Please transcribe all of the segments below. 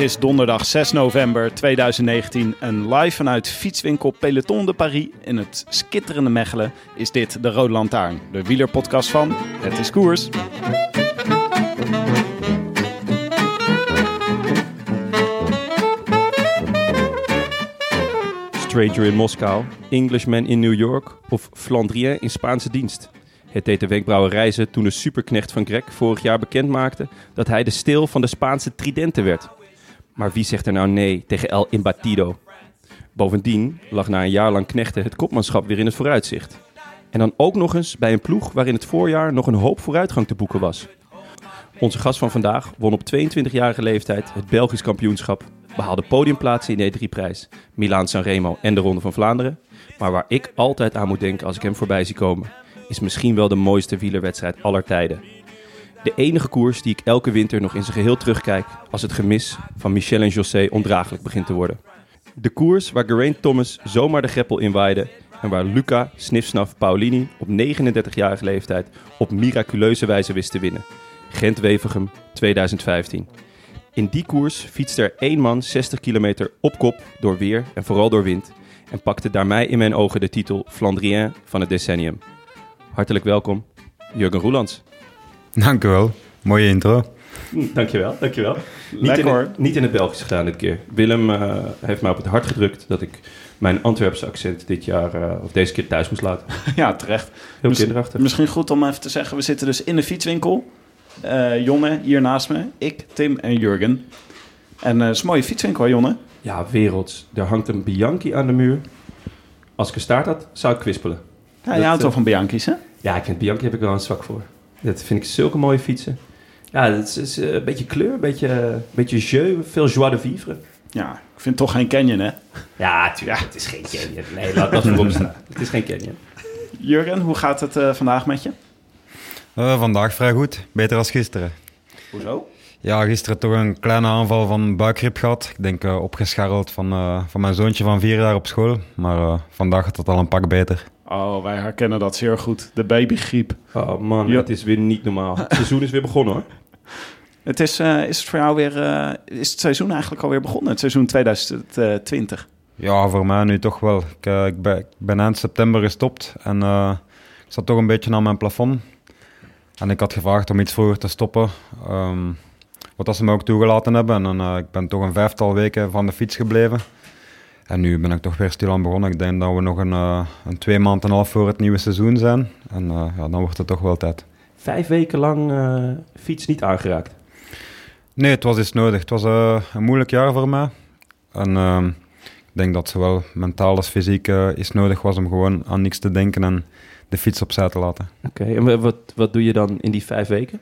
Is donderdag 6 november 2019 en live vanuit fietswinkel Peloton de Paris in het skitterende Mechelen is dit de Rode Lantaarn, de wielerpodcast van Het is Koers. Stranger in Moskou, Englishman in New York of Flandrien in Spaanse dienst. Het deed de wenkbrauwen reizen toen de superknecht van Greg vorig jaar bekend maakte dat hij de steel van de Spaanse tridenten werd. Maar wie zegt er nou nee tegen El Imbatido? Bovendien lag na een jaar lang knechten het kopmanschap weer in het vooruitzicht. En dan ook nog eens bij een ploeg waarin het voorjaar nog een hoop vooruitgang te boeken was. Onze gast van vandaag won op 22-jarige leeftijd het Belgisch kampioenschap, behaalde podiumplaatsen in de E3-prijs, Milaan Sanremo en de Ronde van Vlaanderen. Maar waar ik altijd aan moet denken als ik hem voorbij zie komen, is misschien wel de mooiste wielerwedstrijd aller tijden. De enige koers die ik elke winter nog in zijn geheel terugkijk als het gemis van Michel en José ondraaglijk begint te worden. De koers waar Geraint Thomas zomaar de greppel inwaaide en waar Luca Snifsnaf Paulini op 39-jarige leeftijd op miraculeuze wijze wist te winnen. Gent-Wevergem 2015. In die koers fietste er één man 60 kilometer op kop door weer en vooral door wind en pakte daarmee in mijn ogen de titel Flandrien van het decennium. Hartelijk welkom, Jurgen Roelands. Dank u wel. Mooie intro. Dankjewel, dankjewel. Niet Lekker, in, het, niet in het Belgisch gedaan dit keer. Willem eh, heeft mij op het hart gedrukt dat ik mijn Antwerpse accent dit jaar, eh, of deze keer thuis moest laten. Ja, terecht. Heel kinderachtig. Misschien goed om even te zeggen, we zitten dus in de fietswinkel. Eh, Jonne hier naast me, ik, Tim en Jurgen. En eh, het is een mooie fietswinkel, Jonne? Ja, werelds. Er hangt een Bianchi aan de muur. Als ik een staart had, zou ik kwispelen. Ja, je Dat, houdt wel van Bianchi's, hè? Ja, ik vind Bianchi heb ik wel een zwak voor. Dat vind ik zulke mooie fietsen. Ja, het is, is, eh, een beetje kleur, een beetje, een beetje jeu, veel joie de vivre. Ja, ik vind het toch geen Canyon, hè? Ja, tuurlijk. Het is geen canyon. Nee, laat dat voorop staan. Het is geen canyon. Jurgen, hoe gaat het eh, vandaag met je? Eh, vandaag vrij goed. Beter als gisteren. Hoezo? Ja, gisteren toch een kleine aanval van buikgriep gehad. Ik denk eh, opgescharreld van, eh, van mijn zoontje van vier jaar op school. Maar eh, vandaag gaat het al een pak beter. Oh, wij herkennen dat zeer goed. De babygriep. Oh man, Ja. het is weer niet normaal. Het seizoen is weer begonnen hoor. Het is, eh, is het voor jou weer... eh, is het seizoen eigenlijk alweer begonnen? Het seizoen 2020. Ja, voor mij nu toch wel. Ik, eh, ik, ben, ik ben eind september gestopt en eh, ik zat toch een beetje aan mijn plafond. En ik had gevraagd om iets vroeger te stoppen. ehm, wat dat ze me ook toegelaten hebben. En eh, ik ben toch een vijftal weken van de fiets gebleven. En nu ben ik toch weer stilaan begonnen. Ik denk dat we nog een, eh, een twee maanden en een half voor het nieuwe seizoen zijn. En eh, ja, dan wordt het toch wel tijd. Vijf weken lang eh, fiets niet aangeraakt. Nee, het was iets nodig. Het was een moeilijk jaar voor mij. En ehm, ik denk dat zowel mentaal als fysiek iets nodig was om gewoon aan niks te denken en de fiets opzij te laten. Oké, en wa- wat, wat doe je dan in die vijf weken?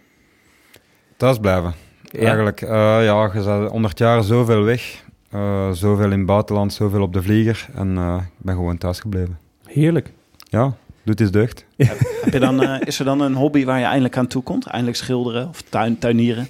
Thuis blijven. Ja. Eigenlijk, ja, je bent onder het jaar zoveel weg. Eh, zoveel in het buitenland, zoveel op de vlieger. En eh, ik ben gewoon thuis gebleven. Heerlijk. Ja, doet iets deugd. Heb je dan, eh, is er dan een hobby waar je eindelijk aan toe komt? Eindelijk schilderen of tuin, tuinieren?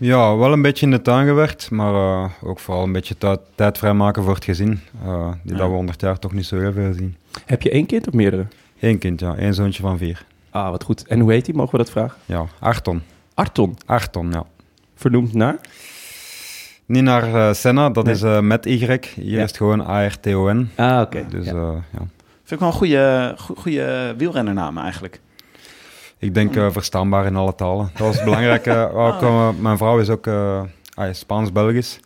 Ja, wel een beetje in de tuin gewerkt, maar eh, ook vooral een beetje tijd vrijmaken voor het gezin. eh, die Ja. dat we onder het jaar toch niet zo heel veel zien. Heb je één kind of meerdere? Eén kind, ja. Één zoontje van vier. Ah, wat goed. En hoe heet hij? Mogen we dat vragen? Ja, Arton. Arton. Arton, ja. Vernoemd naar? Niet naar eh, Senna, dat Nee. is eh, met Y. Hier Ja. is het gewoon ARTON. Ah, oké. Dus Ja. eh, ja. Vind ik wel een goede, go- goede wielrennernaam eigenlijk. Ik denk eh, verstaanbaar in alle talen. Dat was belangrijk. eh, mijn vrouw is ook eh, ah, Spaans-Belgisch.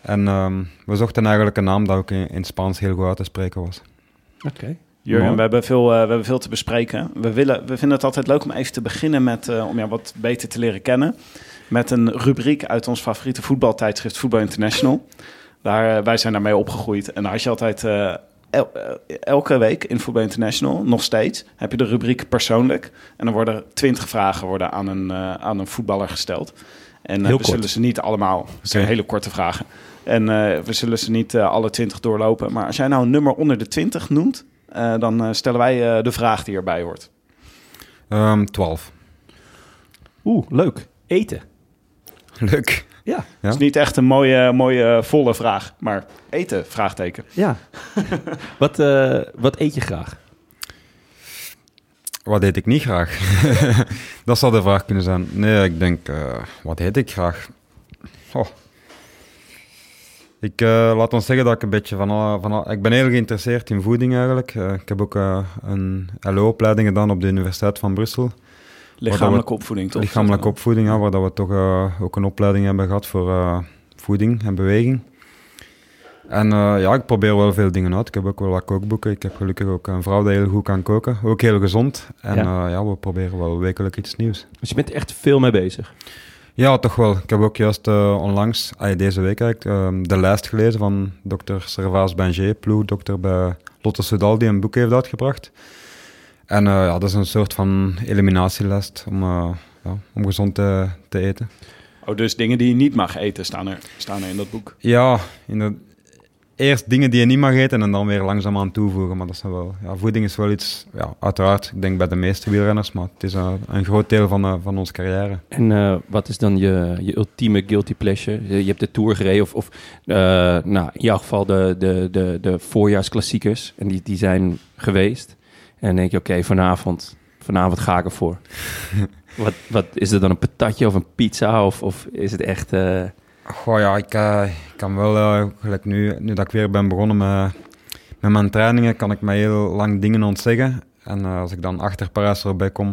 En ehm, we zochten eigenlijk een naam dat ook in, in Spaans heel goed uit te spreken was. Oké. Jurgen, we hebben, veel, we hebben veel te bespreken. We, willen, we vinden het altijd leuk om even te beginnen met, eh, om jou wat beter te leren kennen. Met een rubriek uit ons favoriete voetbaltijdschrift Voetbal International. Daar, eh, wij zijn daarmee opgegroeid. En daar had je altijd eh, el- eh, elke week in Voetbal International, nog steeds, heb je de rubriek persoonlijk. En dan worden twintig vragen worden aan, een, aan een voetballer gesteld. En Heel we kort. zullen ze niet allemaal, het zijn hele korte vragen. En eh, we zullen ze niet alle twintig doorlopen. Maar als jij nou een nummer onder de twintig noemt, eh, dan stellen wij eh, de vraag die erbij hoort. Ehm 12. Oeh, leuk. Eten. Leuk. Ja. Ja? Het is niet echt een mooie, mooie volle vraag, maar eten, vraagteken. Ja. wat, eh, wat eet je graag? Wat eet ik niet graag? dat zou de vraag kunnen zijn. Nee, ik denk, eh, wat eet ik graag? Oh. Ik eh, laat ons zeggen dat ik een beetje van, al, van al- Ik ben heel geïnteresseerd in voeding eigenlijk. Eh, ik heb ook eh, een LO-opleiding gedaan op de Universiteit van Brussel. Lichamelijke opvoeding, toch? Lichamelijke opvoeding, ja, waar dat we toch eh, ook een opleiding hebben gehad voor eh, voeding en beweging. En eh, ja, ik probeer wel veel dingen uit. Ik heb ook wel wat kookboeken. Ik heb gelukkig ook een vrouw die heel goed kan koken. Ook heel gezond. En Ja. ja, we proberen wel wekelijk iets nieuws. Dus je bent er echt veel mee bezig. Ja, toch wel. Ik heb ook juist onlangs, ah, deze week eigenlijk, ehm, de lijst gelezen van dokter Servaas Banger, ploegdokter bij Lotte Soudal, die een boek heeft uitgebracht. En eh, ja, dat is een soort van eliminatielijst om, eh, ja, om gezond te, te eten. Oh, dus dingen die je niet mag eten staan er, staan er in dat boek. Ja, in de, eerst dingen die je niet mag eten en dan weer langzaam aan toevoegen. Maar dat is wel, ja, voeding is wel iets, ja, uiteraard, ik denk bij de meeste wielrenners, maar het is een, een groot deel van, eh, van onze carrière. En eh, wat is dan je, je ultieme guilty pleasure? Je, hebt de Tour gereden of, of eh, nou, in jouw geval de, de, de, de voorjaarsklassiekers. En die, die zijn geweest. En denk je, oké, vanavond, vanavond ga ik ervoor. wat, wat, is het dan een patatje of een pizza? Of, of is het echt... eh, Goh ja, ik, eh, kan wel, eh, gelijk nu, nu dat ik weer ben begonnen met, met mijn trainingen, kan ik me heel lang dingen ontzeggen. En als ik dan achter Parijs erbij kom,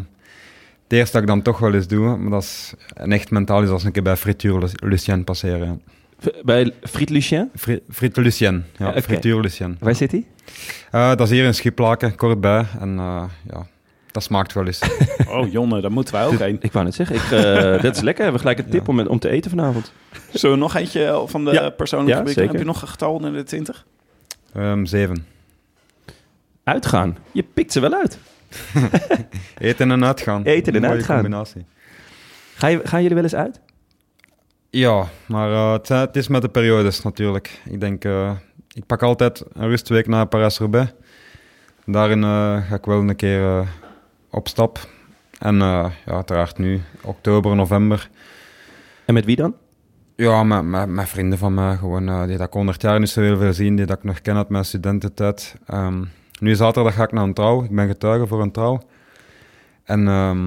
het eerste dat ik dan toch wel eens doe, maar dat is een echt mentaal, is als een keer bij Frituur Lu- Lucien passeren. Bij Friet Lucien? Fri- Frituur Lucien, ja. Frituur Lucien. Waar zit hij? Eh, dat is hier in Schiplaken, kort bij. En eh, ja, dat smaakt wel eens. Oh, Jonne, daar moeten wij ook heen. Ik wou net zeggen, ik, eh, dat is lekker. We hebben gelijk een tip om, om te eten vanavond. Zullen we nog eentje van de Ja. persoonlijke Ja. Heb je nog een getal onder de 20? Ehm, zeven. Uitgaan. Je pikt ze wel uit. Eten en uitgaan. Eten en Mooie uitgaan. combinatie. Ga je, gaan jullie wel eens uit? Ja, maar eh, het, is met de periodes natuurlijk. Ik denk, eh, ik pak altijd een rustweek na Parijs-Roubaix. Daarin eh, ga ik wel een keer eh, op stap. En eh, ja, uiteraard nu, oktober, november. En met wie dan? Ja, met, met, met vrienden van mij, gewoon, die dat ik 100 jaar niet zo heel veel zien, die dat ik nog ken uit mijn studententijd. Ehm, nu zaterdag ga ik naar een trouw, ik ben getuige voor een trouw. En ehm,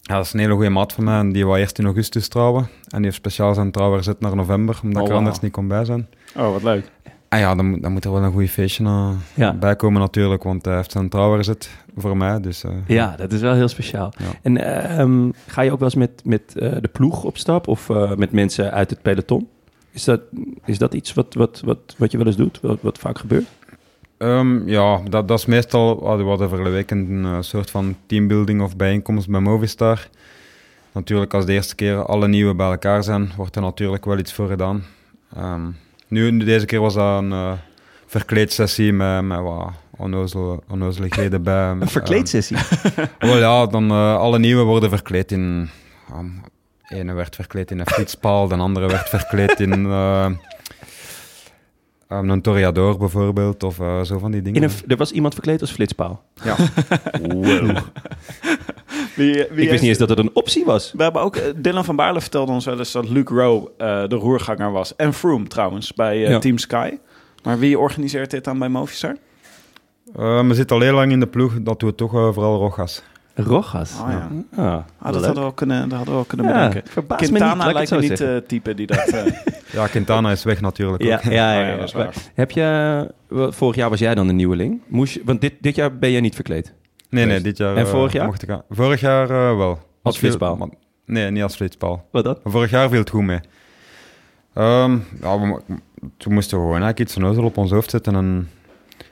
ja, dat is een hele goede maat van mij, en die wou eerst in augustus trouwen. En die heeft speciaal zijn trouw verzet naar november, omdat Oh, ik er anders niet kon bij zijn. Oh, wat leuk. En ja, dan, moet- dan moet er wel een goede feestje uh, Ja. bij komen natuurlijk, want hij heeft zijn trouw verzet voor mij. Dus, eh, Ja, dat is wel heel speciaal. Ja. En ehm, ga je ook wel eens met, met eh, de ploeg op stap of eh, met mensen uit het peloton? Is dat, is dat iets wat, wat, wat, wat je wel eens doet, wat, wat vaak gebeurt? Ehm, ja, dat, dat is meestal, we hadden vorige week een eh, soort van teambuilding of bijeenkomst bij Movistar. Natuurlijk, als de eerste keer alle nieuwe bij elkaar zijn, wordt er natuurlijk wel iets voor gedaan. Ehm, nu, deze keer was dat een eh, verkleedsessie met, met wat onnozel, onnozeligheden bij. Een verkleedsessie. Ehm, wel ja, dan eh, alle nieuwe worden verkleed in... Um, ene werd verkleed in een fietspaal, de andere werd verkleed in... um, een toreador bijvoorbeeld, of zo van die dingen. In een, er was iemand verkleed als flitspaal. Ja. Wow. Wie, wie Ik wist niet eens dat het een optie was. We hebben ook, eh, Dylan van Baarle vertelde ons wel eens dat Luke Rowe eh, de roerganger was. En Froome trouwens, bij eh, Ja. Team Sky. Maar wie organiseert dit dan bij Movistar? Eh, we zitten al heel lang in de ploeg, dat doet toch eh, vooral Rogas. Rogas. Oh, ja. Ah, Ah, dat, hadden we wel kunnen, dat hadden we wel kunnen Ja, bedenken. me Quintana niet, lijkt me zo niet het type die dat... eh, Ja, Quintana is weg natuurlijk Ja, ook. ja, ja, ja, ja. dat is waar. Heb je, vorig jaar was jij dan de nieuweling. Moest je, want dit, dit jaar ben jij niet verkleed. Nee, nee, dit jaar... En eh, vorig jaar? Mocht ik aan. Vorig jaar eh, wel. Als viel- flitspaal? Nee, niet als flitspaal. Wat dat? Vorig jaar viel het goed mee. Ehm, ja, we, toen moesten we gewoon eigenlijk iets onnozel op ons hoofd zetten en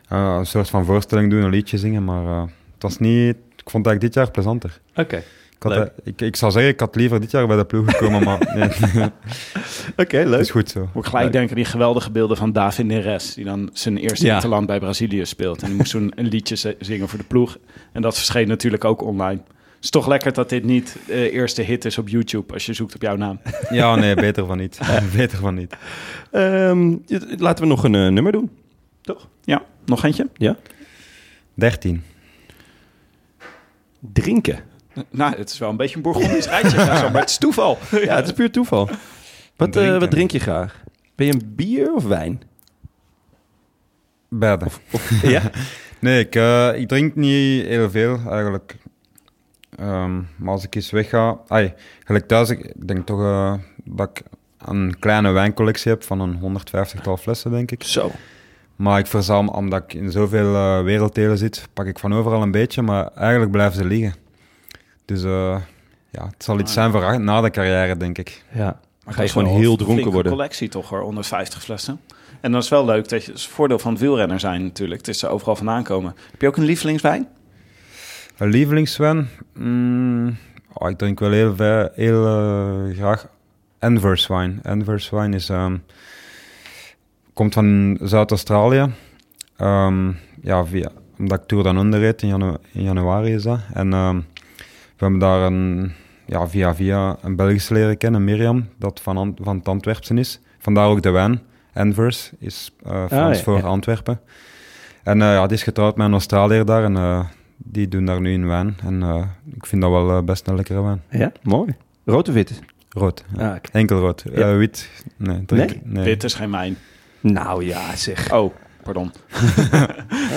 eh, een soort van voorstelling doen, een liedje zingen, maar eh, het was niet... Ik vond het eigenlijk dit jaar plezanter. Oké. Had, Leuk. eh, ik, ik zou zeggen, ik had liever dit jaar bij de ploeg gekomen, maar nee, Oké, leuk. is goed zo. Moet ik gelijk denken aan die geweldige beelden van David Neres, die dan zijn eerste Ja. interland bij Brazilië speelt. En die moest toen een liedje zingen voor de ploeg. En dat verscheen natuurlijk ook online. Het is toch lekker dat dit niet de eerste hit is op YouTube als je zoekt op jouw naam. Ja, nee, beter van niet. beter van niet. Ehm, laten we nog een eh, nummer doen. Ja, nog eentje? 13. Drinken. Nou, het is wel een beetje een Bourgondisch rijtje. Ja, zo, maar het is toeval. Ja, het is puur toeval. Wat, eh, wat drink je graag? Ben je een bier of wijn? Beide. ja? Nee, ik, eh, ik drink niet heel veel eigenlijk. Ehm, maar als ik eens wegga... Ai, gelijk thuis, ik, denk toch eh, dat ik een kleine wijncollectie heb van een 150-tal flessen, denk ik. Zo. Maar ik verzamel, omdat ik in zoveel eh werelddelen zit, pak ik van overal een beetje, maar eigenlijk blijven ze liggen. Dus eh, ja, het zal iets Ah. zijn voor na de carrière, denk ik. Ja. Maar Ga je gewoon heel een dronken worden. collectie toch hoor, 150 flessen. En dat is wel leuk, dat je, is het voordeel van het wielrenner zijn natuurlijk. Het is er overal vandaan komen. Heb je ook een lievelingswijn? Een lievelingswijn? Mm, oh, ik drink wel heel, heel eh, graag wijn. Envers wijn is, ehm, komt van Zuid-Australië. Ehm, ja, via, omdat ik Tour dan Under reed in, janu- in januari is dat. En ehm, we hebben daar een, ja, via via een Belgische leren kennen, Mirjam, dat van, van het Antwerpsen is. Vandaar ook de wijn. Envers is eh, Frans ja, voor ja. Antwerpen. En eh, ja, die is getrouwd met een Australiër daar en eh, die doen daar nu een wijn. En eh, ik vind dat wel best een lekkere wijn. Ja, mooi. Rood of wit? Rood. ja. Ah. Enkel rood. Ja. Eh, wit, nee. Drink, nee. Dit is geen wijn. Nou ja, zeg. Oh, pardon.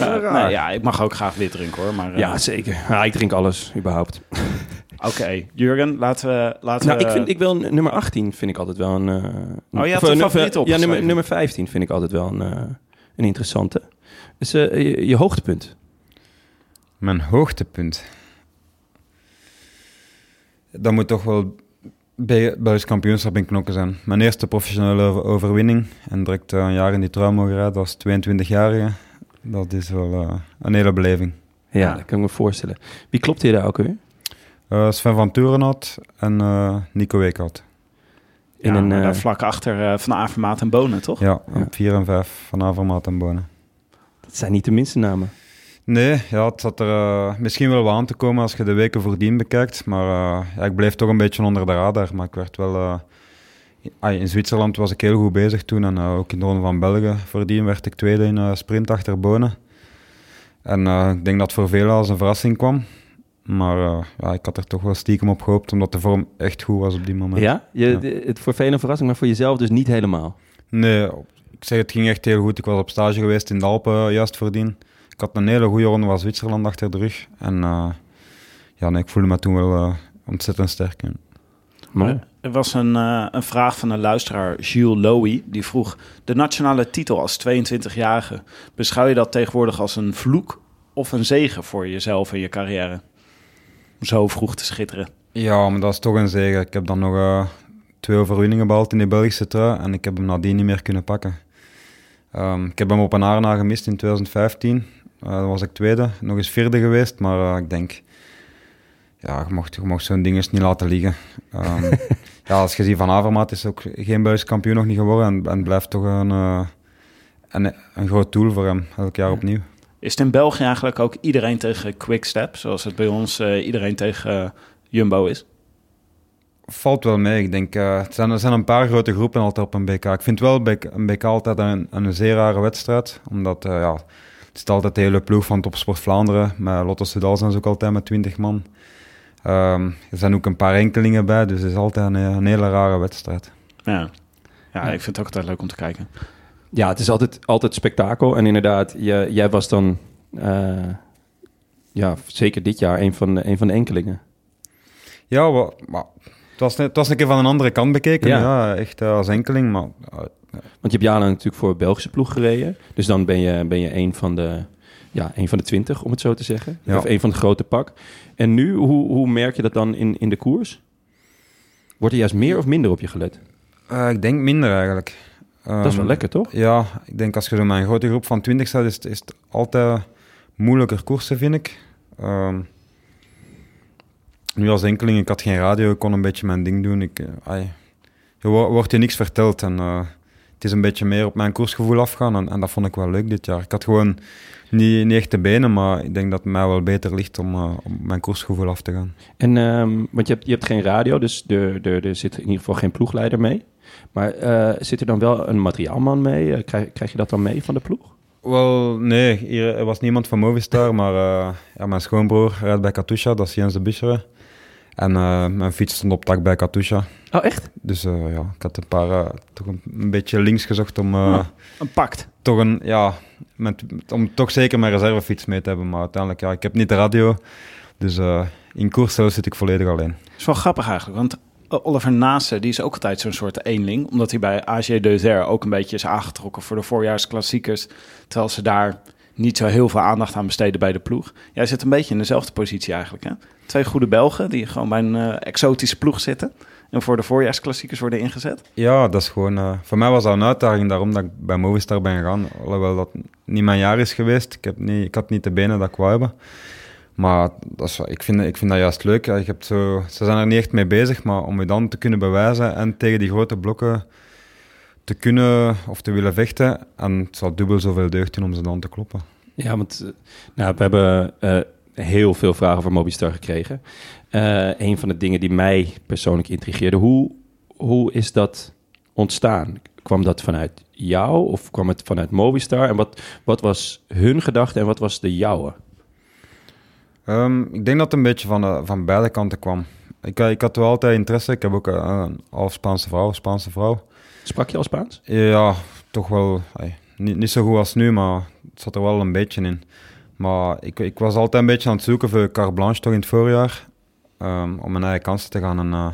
Eh, nee, ja, ik mag ook graag wit drinken hoor. Maar, eh, Ja, zeker. Ja, ik drink alles, überhaupt. Oké, Jurgen, laten we... Laten Nou, we ik vind ik een- nummer 18 vind ik altijd wel een. eh, een- Oh, je of, een eh, favoriet Ja, nummer, nummer 15 vind ik altijd wel een, eh, een interessante. Dus eh, je, je hoogtepunt. Mijn hoogtepunt. Dat moet toch wel bij Belgisch kampioenschap in knokken zijn. Mijn eerste professionele over- overwinning. En direct eh, een jaar in die trui mogen rijden als 22-jarige. Dat is wel eh, een hele beleving. Ja, dat kan ik me voorstellen. Wie klopt je daar ook weer? Eh, Sven van Turenhout en eh, Nico Weekhout. Ja, In een, eh, daar vlak achter eh, Van Avermaat en Bonen, toch? Ja, Ja. op 4 en 5 van Avermaat en Bonen. Dat zijn niet de minste namen. Nee, ja, het zat er eh, misschien wel aan te komen als je de weken voordien bekijkt. Maar eh, ja, ik bleef toch een beetje onder de radar. Maar ik werd wel... eh, in Zwitserland was ik heel goed bezig toen. En ook in de Ronde van België voordien werd ik tweede in sprint achter Bonen. En ik denk dat voor velen als een verrassing kwam. Maar ja, ik had er toch wel stiekem op gehoopt, omdat de vorm echt goed was op die moment. Ja? Je, Ja. de- het voor velen een verrassing, maar voor jezelf dus niet helemaal. Nee, ik zeg het ging echt heel goed. Ik was op stage geweest in de Alpen juist voordien. Ik had een hele goede ronde van Zwitserland achter de rug. En eh, ja, nee, ik voelde me toen wel eh, ontzettend sterk. ja. Mooi. Er was een, eh, een vraag van een luisteraar, Jules Lowy, die vroeg... De nationale titel als 22-jarige, beschouw je dat tegenwoordig als een vloek of een zegen voor jezelf en je carrière? Om zo vroeg te schitteren. Ja, maar dat is toch een zegen. Ik heb dan nog eh, twee overwinningen behaald in de Belgische trui. En ik heb hem nadien niet meer kunnen pakken. Ehm, ik heb hem op een Arna gemist in 2015. Eh dan was ik tweede. Nog eens vierde geweest. Maar eh, ik denk... Ja, je mocht, je mocht zo'n ding eens niet laten liggen. Ehm, ja, als je ziet Van Avermaat is ook geen Belgisch kampioen nog niet geworden. En, en blijft toch een, eh, een, een groot doel voor hem. Elk jaar opnieuw. Is het in België eigenlijk ook iedereen tegen Quickstep, zoals het bij ons iedereen tegen Jumbo is? Valt wel mee. Ik denk, het zijn, er zijn een paar grote groepen altijd op een BK. Ik vind wel een BK altijd een, een zeer rare wedstrijd. Omdat, ja, het is altijd de hele ploeg van Topsport Vlaanderen. Met Lotto Soudal zijn ze ook altijd met 20 man. Ehm, er zijn ook een paar enkelingen bij, dus het is altijd een, een hele rare wedstrijd. Ja. ja, ik vind het ook altijd leuk om te kijken. Ja, het is altijd, altijd spektakel. En inderdaad, je, jij was dan, eh, ja, zeker dit jaar, een van de, een van de enkelingen. Ja, maar het was, net- het was een keer van een andere kant bekeken. Ja. Ja, echt eh, als enkeling. Maar eh, Want je hebt jaren natuurlijk voor Belgische ploeg gereden. Dus dan ben je, ben je een van de, ja, een van de twintig, om het zo te zeggen. Ja. Of een van de grote pak. En nu, hoe, hoe merk je dat dan in, in de koers? Wordt er juist meer of minder op je gelet? Eh, ik denk minder eigenlijk. Dat is wel Ehm, lekker, toch? Ja, ik denk als je zo met een grote groep van 20 staat, is het, is het altijd moeilijker koersen, vind ik. Ehm, nu als enkeling, ik had geen radio, ik kon een beetje mijn ding doen. Ik, eh, ai, er wo- wordt je niks verteld en eh, het is een beetje meer op mijn koersgevoel afgaan en, en dat vond ik wel leuk dit jaar. Ik had gewoon niet, niet echt de benen, maar ik denk dat het mij wel beter ligt om eh, op mijn koersgevoel af te gaan. En, ehm, want je hebt, je hebt geen radio, dus er, er, er zit in ieder geval geen ploegleider mee. Maar eh, zit er dan wel een materiaalman mee? Eh, krijg, krijg je dat dan mee van de ploeg? Wel, nee, hier er was niemand van Movistar, maar ja, mijn schoonbroer rijdt bij Katusha, dat is Jens de Buscheren. En eh, mijn fiets stond op tak bij Katusha. Oh, echt? Dus eh, ja, ik had een paar, eh, toch een, een beetje links gezocht om, Ja. Een pact. toch een, ja, met, om toch zeker mijn reservefiets mee te hebben. Maar uiteindelijk, ja, ik heb niet de radio. Dus in koers zit ik volledig alleen. Dat is wel grappig eigenlijk, want Oliver Nase die is ook altijd zo'n soort eenling. Omdat hij bij AG Deuter ook een beetje is aangetrokken voor de voorjaarsklassiekers. Terwijl ze daar niet zo heel veel aandacht aan besteden bij de ploeg. Jij zit een beetje in dezelfde positie eigenlijk. Hè? Twee goede Belgen die gewoon bij een eh, exotische ploeg zitten. En voor de voorjaarsklassiekers worden ingezet. Ja, dat is gewoon... eh, voor mij was dat een uitdaging, daarom dat ik bij Movistar ben gegaan. Alhoewel dat niet mijn jaar is geweest. Ik, heb niet, ik had niet de benen dat ik wou hebben. Maar dat is, ik, vind, ik vind dat juist leuk. Ja, je hebt zo, ze zijn er niet echt mee bezig, maar om je dan te kunnen bewijzen en tegen die grote blokken te kunnen of te willen vechten. En het zal dubbel zoveel deugd doen om ze dan te kloppen. Ja, want eh, nou, we hebben eh, heel veel vragen over Mobistar gekregen. Eh een van de dingen die mij persoonlijk intrigeerde, hoe, hoe is dat ontstaan? Kwam dat vanuit jou of kwam het vanuit Mobistar? En wat, wat was hun gedachte en wat was de jouwe? Ehm, ik denk dat het een beetje van, de, van beide kanten kwam. Ik, eh, ik had wel altijd interesse. Ik heb ook een, een half Spaanse vrouw, Spaanse vrouw. Sprak je al Spaans? Ja, toch wel. niet, niet zo goed als nu, maar het zat er wel een beetje in. Maar ik, ik was altijd een beetje aan het zoeken voor carte blanche toch in het voorjaar. ehm, om mijn eigen kansen te gaan. En eh,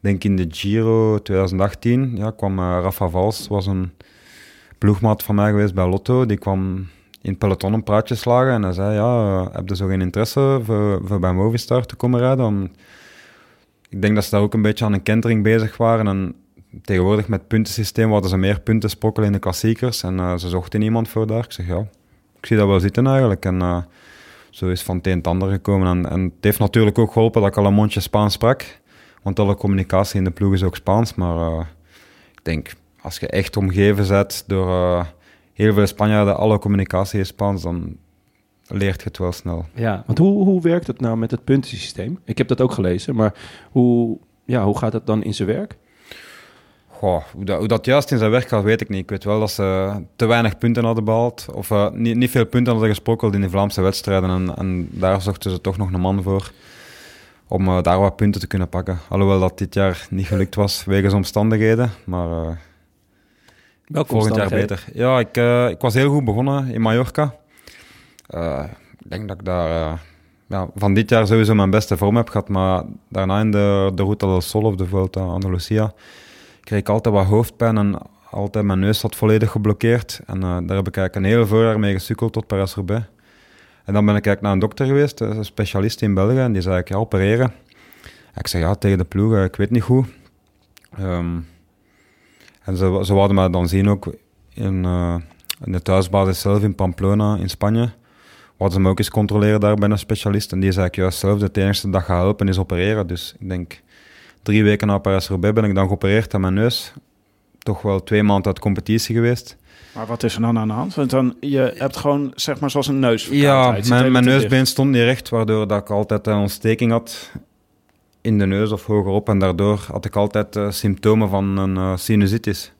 denk in de Giro 2018 ja, kwam eh, Rafa Vals, was een ploegmaat van mij geweest bij Lotto. Die kwam in het peloton een praatje slagen en hij zei, ja, eh, heb je zo geen interesse voor, voor bij Movistar te komen rijden? Ik denk dat ze daar ook een beetje aan een kentering bezig waren en tegenwoordig met puntensysteem hadden ze meer punten sprokkelen in de klassiekers. En ze zochten iemand voor daar. Ik zeg ja, ik zie dat wel zitten eigenlijk. En eh, zo is van het een het ander gekomen. En, het heeft natuurlijk ook geholpen dat ik al een mondje Spaans sprak. Want alle communicatie in de ploeg is ook Spaans. Maar eh, ik denk, als je echt omgeven bent door eh, heel veel Spanjaarden, alle communicatie is Spaans, dan leert je het wel snel. Ja, want hoe, hoe werkt het nou met het puntensysteem? Ik heb dat ook gelezen, maar hoe, ja, hoe gaat dat dan in zijn werk? Goh, hoe, dat, hoe dat juist in zijn werk gaat, weet ik niet. Ik weet wel dat ze te weinig punten hadden behaald. Of eh, niet, niet veel punten hadden gesprokkeld in de Vlaamse wedstrijden. En, en daar zochten ze toch nog een man voor. Om eh, daar wat punten te kunnen pakken. Alhoewel dat dit jaar niet gelukt was, wegens omstandigheden. Maar Welke volgend jaar beter. Ja, ik, ik was heel goed begonnen in Mallorca. Ik denk dat ik daar ja, van dit jaar sowieso mijn beste vorm heb gehad. Maar daarna in de, de Ruta del Sol of de Vuelta a Andalusia kreeg ik altijd wat hoofdpijn en altijd mijn neus zat volledig geblokkeerd. En eh, daar heb ik eigenlijk een heel voorjaar mee gesukkeld tot Parijs-Roubaix. En dan ben ik eigenlijk naar een dokter geweest, een specialist in België, en die zei ik, ja, opereren. En ik zei, ja, tegen de ploeg, eh, ik weet niet hoe. Ehm, en ze, ze wilden mij dan zien ook in, eh, in de thuisbasis zelf in Pamplona in Spanje. Wat ze me ook eens controleren daar bij een specialist. En die zei ik juist zelf, het enige dat gaat helpen is opereren. Dus ik denk, drie weken na Parijs-Roubaix ben ik dan geopereerd aan mijn neus. Toch wel twee maanden uit competitie geweest. Maar wat is er dan aan de hand? Want dan, je hebt gewoon, zeg maar, zoals een neus. Ja, mijn, mijn neusbeen stond niet recht, waardoor dat ik altijd een ontsteking had in de neus of hogerop. En daardoor had ik altijd eh, symptomen van een eh, sinusitis.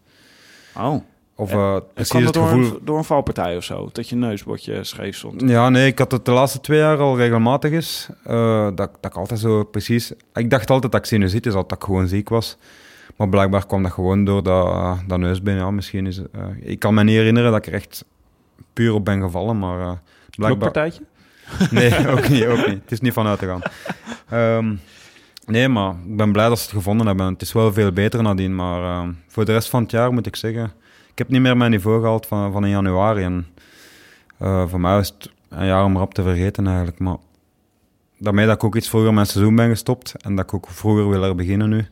Oh, Of precies kwam het door, gevoel... een, door een valpartij of zo? Dat je neusbordje scheef stond? Ja, nee, ik had het de laatste twee jaar al regelmatig is. eh, dat, dat ik altijd zo precies... Ik dacht altijd dat ik sinusitis had, dat ik gewoon ziek was. Maar blijkbaar kwam dat gewoon door dat, eh, dat neusbeen. Ja, misschien is ik kan me niet herinneren dat ik er echt puur op ben gevallen, maar... blijkbaar... Knokpartijtje? Nee, ook niet, ook niet. Het is niet vanuit te gaan. Ehm, nee, maar ik ben blij dat ze het gevonden hebben. Het is wel veel beter nadien, maar ehm, voor de rest van het jaar moet ik zeggen... Ik heb niet meer mijn niveau gehaald van, van in januari. En eh, voor mij is het een jaar om rap te vergeten eigenlijk. Maar daarmee dat ik ook iets vroeger mijn seizoen ben gestopt en dat ik ook vroeger wil er beginnen nu.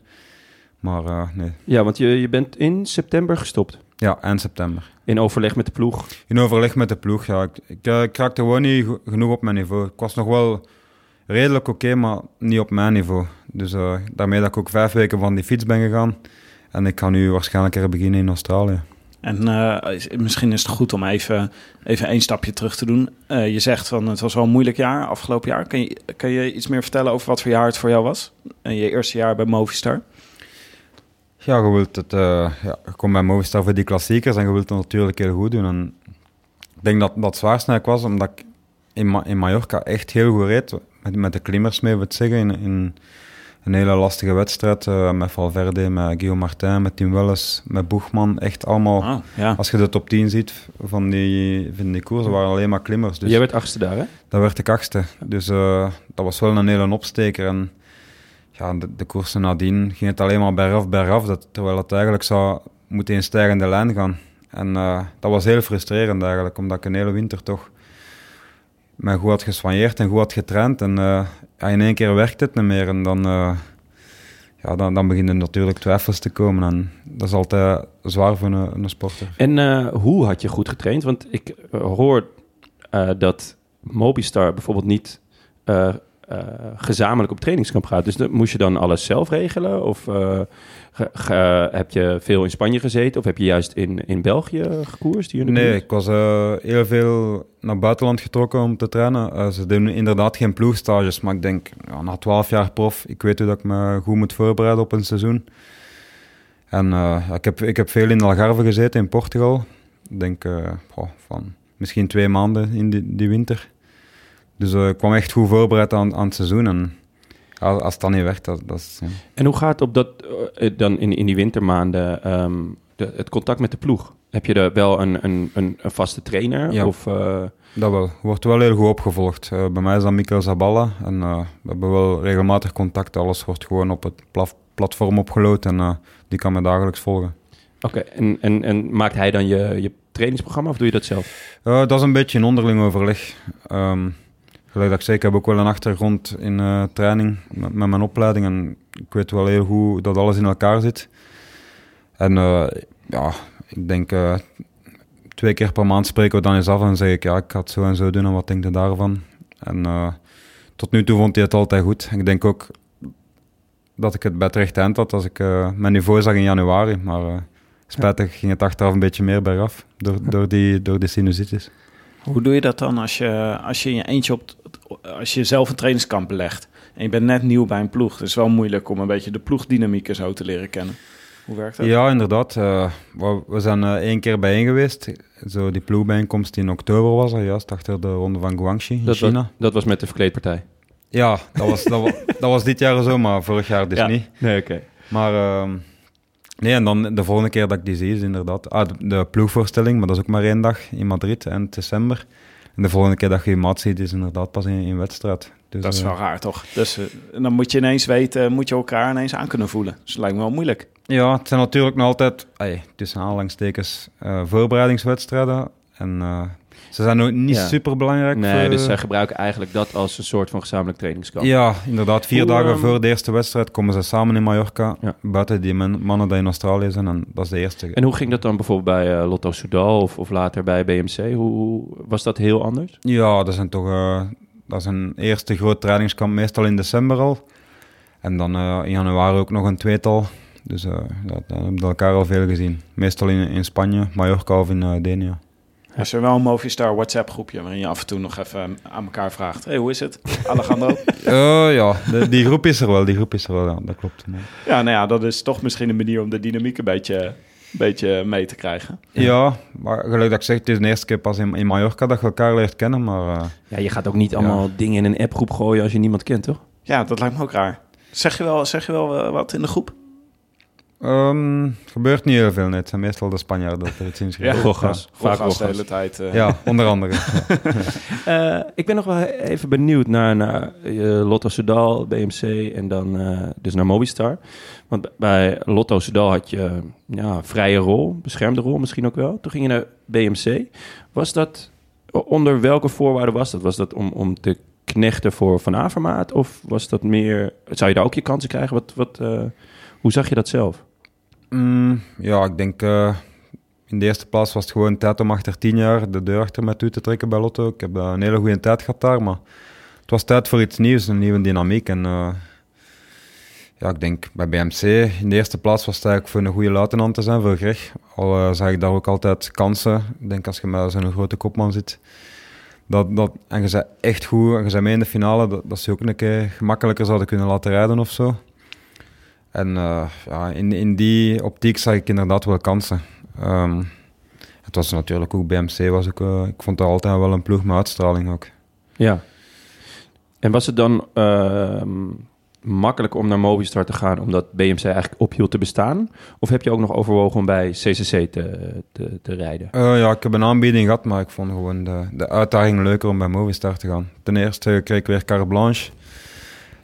Maar eh, nee, Ja, want je, je bent in september gestopt. ja, eind september. In overleg met de ploeg. In overleg met de ploeg, ja. Ik, ik, eh, ik raakte gewoon niet genoeg op mijn niveau. Ik was nog wel redelijk oké, maar niet op mijn niveau. Dus daarmee dat ik ook vijf weken van die fiets ben gegaan. En ik ga nu waarschijnlijk er beginnen in Australië. En eh, is- misschien is het goed om even, even één stapje terug te doen. Eh, je zegt van het was wel een moeilijk jaar, afgelopen jaar. Kan je, je iets meer vertellen over wat voor jaar het voor jou was? En je eerste jaar bij Movistar? Ja, je wilt het... eh, ja, bij Movistar voor die klassiekers en je wilt het natuurlijk heel goed doen. En ik denk dat dat zwaarst was, omdat ik in, in Mallorca echt heel goed reed. Met, met de klimmers mee, ik zeggen. In, in een hele lastige wedstrijd. eh, met Valverde, met Guillaume Martin, met Tim Welles, met Boegman. Echt allemaal... Ja. Als je de top 10 ziet van die, van die koersen, waren alleen maar klimmers. Dus Jij werd achtste daar, hè? dat werd de achtste. Dus eh, dat was wel een hele opsteker. En ja, de, de koersen nadien ging het alleen maar bergaf, bergaf. Dat, terwijl het eigenlijk zou moeten in stijgende lijn gaan. En eh, dat was heel frustrerend eigenlijk, omdat ik een hele winter toch me goed had geswanjeerd en goed had getraind. En eh, ja, in één keer werkt het niet meer. En dan, eh, ja, dan, dan beginnen natuurlijk twijfels te komen. En dat is altijd zwaar voor een, een sporter. En eh, hoe had je goed getraind? Want ik eh, hoor dat Mobistar bijvoorbeeld niet eh, gezamenlijk op trainingskamp gaat. Dus dan, moest je dan alles zelf regelen? Of eh, ge- ge- heb je veel in Spanje gezeten? Of heb je juist in, in België gekoerst? Hier in de Nee, ik was eh, heel veel naar buitenland getrokken om te trainen. Ze doen inderdaad geen ploegstages, maar ik denk, ja, na 12 jaar prof, ik weet hoe dat ik me goed moet voorbereiden op een seizoen. En ik, heb, ik heb veel in Algarve gezeten, in Portugal. Ik denk goh, van misschien twee maanden in die, die winter. Dus eh, ik kwam echt goed voorbereid aan, aan het seizoen. En ja, als het dan niet werkt, dat, dat is... ja. En hoe gaat op dat, eh, dan in, in die wintermaanden ehm, de, het contact met de ploeg? Heb je er wel een, een, een, een vaste trainer? Ja. Of, eh, Dat wel. Wordt wel heel goed opgevolgd. Eh, bij mij is dat Mikkel Zaballa. En eh, we hebben wel regelmatig contact. Alles wordt gewoon op het platform opgeload. En eh, die kan me dagelijks volgen. Oké, en, en, en maakt hij dan je, je trainingsprogramma of doe je dat zelf? Eh, dat is een beetje een onderling overleg. Ehm gelijk dat ik zei, ik heb ook wel een achtergrond in eh, training met, met mijn opleiding. En ik weet wel heel goed hoe dat alles in elkaar zit. En eh, ja, ik denk eh, twee keer per maand spreken we dan eens af en zeg ik ja, ik ga het zo en zo doen en wat denk je daarvan? En tot nu toe vond hij het altijd goed. Ik denk ook dat ik het bij het rechte eind had als ik mijn niveau zag in januari. Maar spijtig ging het achteraf een beetje meer bergaf door, door, die, door die sinusitis. Hoe doe je dat dan als je, als je in je eentje op, als je zelf een trainingskamp belegt en je bent net nieuw bij een ploeg? Het is wel moeilijk om een beetje de ploegdynamiek en zo te leren kennen. Hoe werkt dat? Ja, inderdaad. eh, we, we zijn eh, één keer bijeen geweest. Zo die ploegbijeenkomst in oktober was er, juist achter de ronde van Guangxi in Dat, China. was, dat was met de verkleedpartij. Ja, dat was, dat, was, dat was dit jaar zo, maar vorig jaar dus Ja. niet. Nee, oké. Maar ehm, nee, en dan de volgende keer dat ik die zie is inderdaad ah, de, de ploegvoorstelling, maar dat is ook maar één dag in Madrid eind december. En de volgende keer dat je je maat ziet is inderdaad pas in, in wedstrijd. Dus, Dat is eh, wel raar, toch? Dus eh, dan moet je ineens weten, moet je elkaar ineens aan kunnen voelen. Dus het lijkt me wel moeilijk. Ja, het zijn natuurlijk nog altijd, ey, tussen aanhalingstekens, eh, voorbereidingswedstrijden. En eh, ze zijn ook niet Ja. super belangrijk. Nee, dus zij gebruiken eigenlijk dat als een soort van gezamenlijk trainingskamp. Ja, inderdaad. Vier Hoe, dagen ehm, voor de eerste wedstrijd komen ze samen in Mallorca. Ja. Buiten die mannen die in Australië zijn. En dat is de eerste. En hoe ging dat dan bijvoorbeeld bij eh, Lotto Soudal of, of later bij BMC? Hoe, was dat heel anders? Ja, dat zijn toch... eh, dat is een eerste groot trainingskamp, meestal in december al. En dan eh, in januari ook nog een tweetal. Dus eh ja, dan hebben we elkaar al veel gezien. Meestal in, in Spanje, Mallorca of in eh Denia. Is er wel een Movistar WhatsApp groepje waarin je af en toe nog even aan elkaar vraagt. hey, hoe is het? Alejandro? Eh, ja, de- die groep is er wel. Die groep is er wel, ja, dat klopt. ja, nou ja, dat is toch misschien een manier om de dynamiek een beetje, een beetje mee te krijgen. Ja, maar gelijk dat ik zeg, het is de eerste keer pas in, in Mallorca dat je elkaar leert kennen. Maar eh, Ja, je gaat ook niet allemaal dingen in een appgroep gooien als je niemand kent, toch? Ja, dat lijkt me ook raar. Zeg je wel, zeg je wel eh, wat in de groep? Ehm, gebeurt niet heel veel. Het zijn meestal de Spanjaarden dat er iets in schrijven. Roggas. Vaak Vaak de hele tijd. eh. Ja, onder andere. Eh, ik ben nog wel even benieuwd naar, naar eh, Lotto Soudal, BMC en dan eh, dus naar Mobistar. Want bij Lotto Soudal had je ja, vrije rol, beschermde rol misschien ook wel. Toen ging je naar BMC. Was dat, onder welke voorwaarden was dat? Was dat om, om te knechten voor Van Avermaat? Of was dat meer, zou je daar ook je kansen krijgen? Wat, wat, eh, Hoe zag je dat zelf? Mm, ja, ik denk eh, in de eerste plaats was het gewoon tijd om achter tien jaar de deur achter mij toe te trekken bij Lotto. Ik heb eh, een hele goede tijd gehad daar, maar het was tijd voor iets nieuws, een nieuwe dynamiek. En eh, ja, ik denk bij BMC in de eerste plaats was het eigenlijk voor een goede luitenant te zijn, voor Greg. Al zag ik daar ook altijd kansen. Ik denk als je met zo'n grote kopman zit, dat, dat, en je bent echt goed en je bent mee in de finale, dat, dat ze ook een keer gemakkelijker zouden kunnen laten rijden of zo. En eh, ja, in, in die optiek zag ik inderdaad wel kansen. Ehm, het was natuurlijk ook BMC, was ook, eh, ik vond dat altijd wel een ploeg met uitstraling ook. Ja. En was het dan ehm, makkelijk om naar Movistar te gaan omdat BMC eigenlijk ophield te bestaan? Of heb je ook nog overwogen om bij CCC te, te, te rijden? Eh, ja, ik heb een aanbieding gehad, maar ik vond gewoon de, de uitdaging leuker om bij Movistar te gaan. Ten eerste kreeg ik weer carte blanche.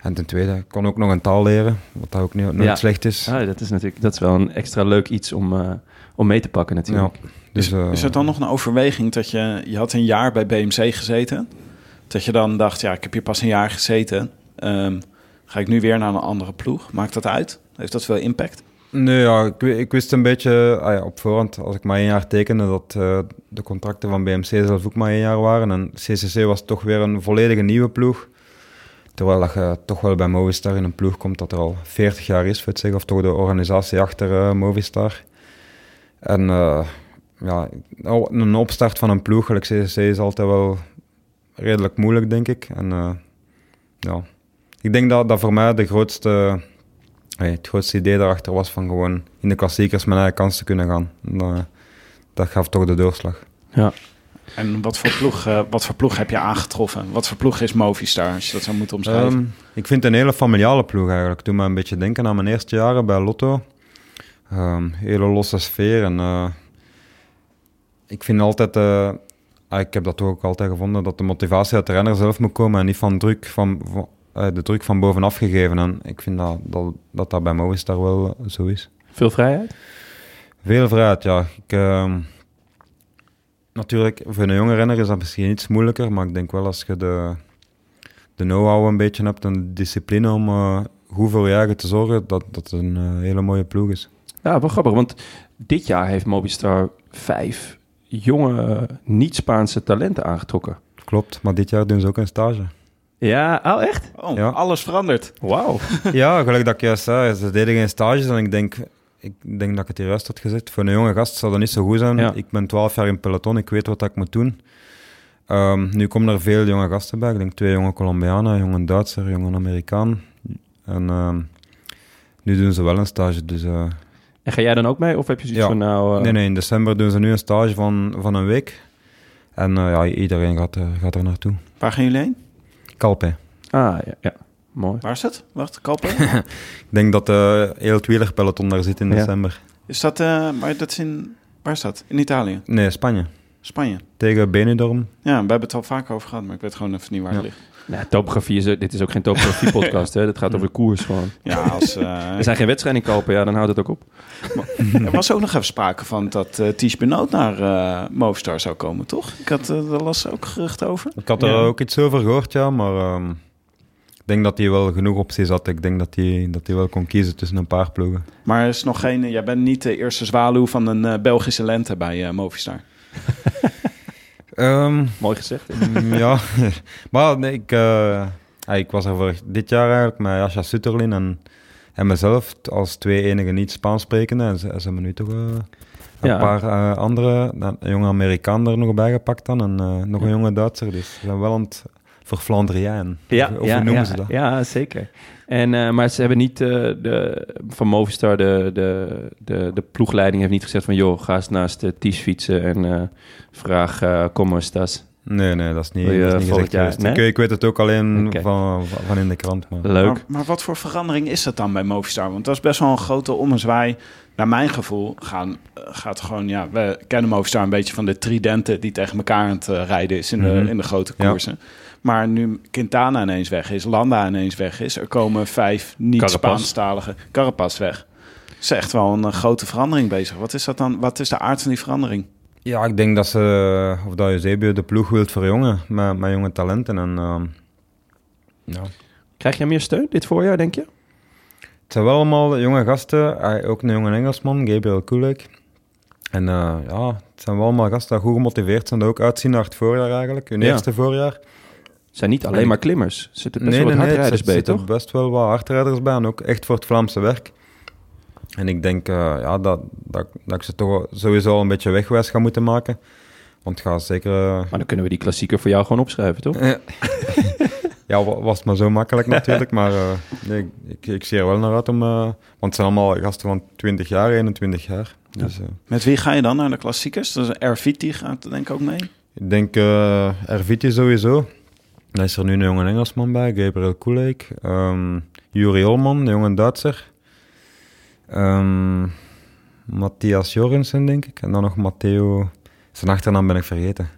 En ten tweede ik kon ook nog een taal leren, wat dat ook niet, nooit Ja. slecht is. Ah, dat is natuurlijk dat is wel een extra leuk iets om, eh, om mee te pakken natuurlijk. Dus, is, eh, is er dan nog een overweging dat je... Je had een jaar bij BMC gezeten. Dat je dan dacht, ja, ik heb hier pas een jaar gezeten. Ehm, ga ik nu weer naar een andere ploeg? Maakt dat uit? Heeft dat veel impact? Nee, ja, ik wist een beetje ah ja, op voorhand, als ik maar één jaar tekende, dat eh, de contracten van BMC zelf ook maar één jaar waren. En CCC was toch weer een volledige nieuwe ploeg. Terwijl dat je toch wel bij Movistar in een ploeg komt dat er al 40 jaar is, voor of toch de organisatie achter eh, Movistar. En eh, ja, een opstart van een ploeg, gelijk CCC, is altijd wel redelijk moeilijk, denk ik. En eh, ja, ik denk dat dat voor mij de grootste het grootste idee daarachter was van gewoon in de klassiekers mijn eigen kans te kunnen gaan. Dat gaf toch de doorslag. Ja. En wat voor, ploeg, eh, wat voor ploeg heb je aangetroffen? Wat voor ploeg is Movistar, als je dat zou moeten omschrijven? Ehm, ik vind het een hele familiale ploeg eigenlijk. Doe me een beetje denken aan mijn eerste jaren bij Lotto. Ehm, hele losse sfeer. En, eh, ik vind altijd, eh, ah, ik heb dat ook altijd gevonden, dat de motivatie uit de renner zelf moet komen en niet van druk van, van eh, de druk van bovenaf gegeven. En ik vind dat dat, dat, dat bij Movistar wel zo is. Veel vrijheid? Veel vrijheid, ja. Ik, ehm, natuurlijk, voor een jonge renner is dat misschien iets moeilijker, maar ik denk wel als je de, de know-how een beetje hebt en de discipline om eh, goed voor je eigen te zorgen, dat dat een eh, hele mooie ploeg is. Ja, wel grappig, want dit jaar heeft Movistar vijf jonge, niet-Spaanse talenten aangetrokken. Klopt, maar dit jaar doen ze ook een stage. Ja, oh echt? Oh, ja. alles verandert. Wauw. ja, gelijk dat ik juist zei, ze deden geen stages en ik denk, ik denk dat ik het hier juist had gezegd. Voor een jonge gast zou dat niet zo goed zijn. Ja. Ik ben 12 jaar in peloton, ik weet wat ik moet doen. Ehm, nu komen er veel jonge gasten bij. Ik denk twee jonge Colombianen, een jonge Duitser, een jonge Amerikaan. En ehm, nu doen ze wel een stage. Dus, eh, En ga jij dan ook mee? Of heb je zoiets Ja. van nou... eh, Nee, nee, in december doen ze nu een stage van, van een week. En eh, ja, iedereen gaat, er- gaat er naartoe. Waar gaan jullie heen? Calpe. Ah, ja, ja. Mooi. Waar is het? Wacht, Kalpen? Ik denk dat eh heel het wielerpeloton daar zit in Ja. december. is dat, eh, maar dat is in, waar is dat? In Italië? Nee, Spanje. Spanje? Tegen Benidorm. Ja, we hebben het al vaak over gehad, maar ik weet gewoon even niet waar het ligt. Nou, topografie is... Dit is ook geen topografie-podcast, hè. Gaat over de koers gewoon. Ja, als, eh, Er zijn geen wedstrijden in kopen, ja, dan houdt het ook op. er was ook nog even sprake van dat eh Ties Benoot naar eh Movistar zou komen, toch? Ik had, daar las ook gerucht over. Ik had er Ja. ook iets over gehoord, ja, maar ehm, denk dat hij wel genoeg opties had. Ik denk dat hij, dat hij wel kon kiezen tussen een paar ploegen. Maar er is nog geen, jij bent niet de eerste zwaluw van een eh, Belgische lente bij eh, Movistar. Ehm, Mooi gezegd. mm, ja, maar nee, ik, eh, ik was er voor dit jaar eigenlijk met Jascha Sutterlin en, en mezelf als twee enige niet-Spaans sprekende. En ze, ze hebben nu toch een Ja. paar andere, een jonge Amerikaan er nog bij gepakt dan en nog een jonge Duitser. Dus ze zijn wel aan het verflandriaan. Ja, of, of ja, hoe noemen ja, ze dat? Ja, zeker. En, eh, maar ze hebben niet eh, de, van Movistar, de, de, de, de ploegleiding heeft niet gezegd van... joh, ga eens naast de Ties fietsen en eh, vraag uh, como estás. Nee, nee, dat is niet, je dat is niet volgend gezegd jaar- nee? Ik, ik weet het ook alleen van, van, in de krant. Maar. Leuk. Maar, maar wat voor verandering is dat dan bij Movistar? Want dat is best wel een grote ommezwaai. Naar mijn gevoel gaan, gaat gewoon, ja, we kennen Movistar een beetje van de tridenten die tegen elkaar aan het rijden is in, Mhm. de, in de grote Ja. Maar nu Quintana ineens weg is, Landa ineens weg is, er komen vijf Carapaz. niet-Spaanstalige Carapaz weg. Het is echt wel een eh, grote verandering bezig. Wat is dat dan? Wat is de aard van die verandering? Ja, ik denk dat ze, of dat Eusebio de ploeg wilt verjongen met, met jonge talenten. En, ehm, ja. Krijg jij meer steun dit voorjaar, denk je? Het zijn wel allemaal jonge gasten. Ah, ook een jonge Engelsman, Gabriel Kulik. En eh, ja, het zijn wel allemaal gasten die goed gemotiveerd zijn. Die ook uitzien naar het voorjaar eigenlijk. Hun Ja. eerste voorjaar. Het zijn niet alleen maar klimmers. Er zitten best nee, wel nee, wat nee. Er hardrijders bij, zitten toch? best wel wat hardrijders bij. En ook echt voor het Vlaamse werk. En ik denk eh, ja, dat, dat, dat ik ze toch sowieso al een beetje wegwijs ga moeten maken. Want gaat zeker... eh, Maar dan kunnen we die klassieker voor jou gewoon opschrijven, toch? Ja, wa- was het maar zo makkelijk natuurlijk, maar eh, nee, ik, ik zie er wel naar uit om... want het zijn allemaal gasten van 20 jaar, 21 jaar. Dus Met wie ga je dan naar de klassiekers? Dus Erviti gaat er denk ik ook mee. ik denk eh Erviti sowieso. Dan is er nu een jonge Engelsman bij, Gabriel Kulik. ehm Juri Olman, een jonge Duitser. Ehm, Matthias Jorgensen, denk ik. En dan nog Matteo... Zijn achternaam ben ik vergeten.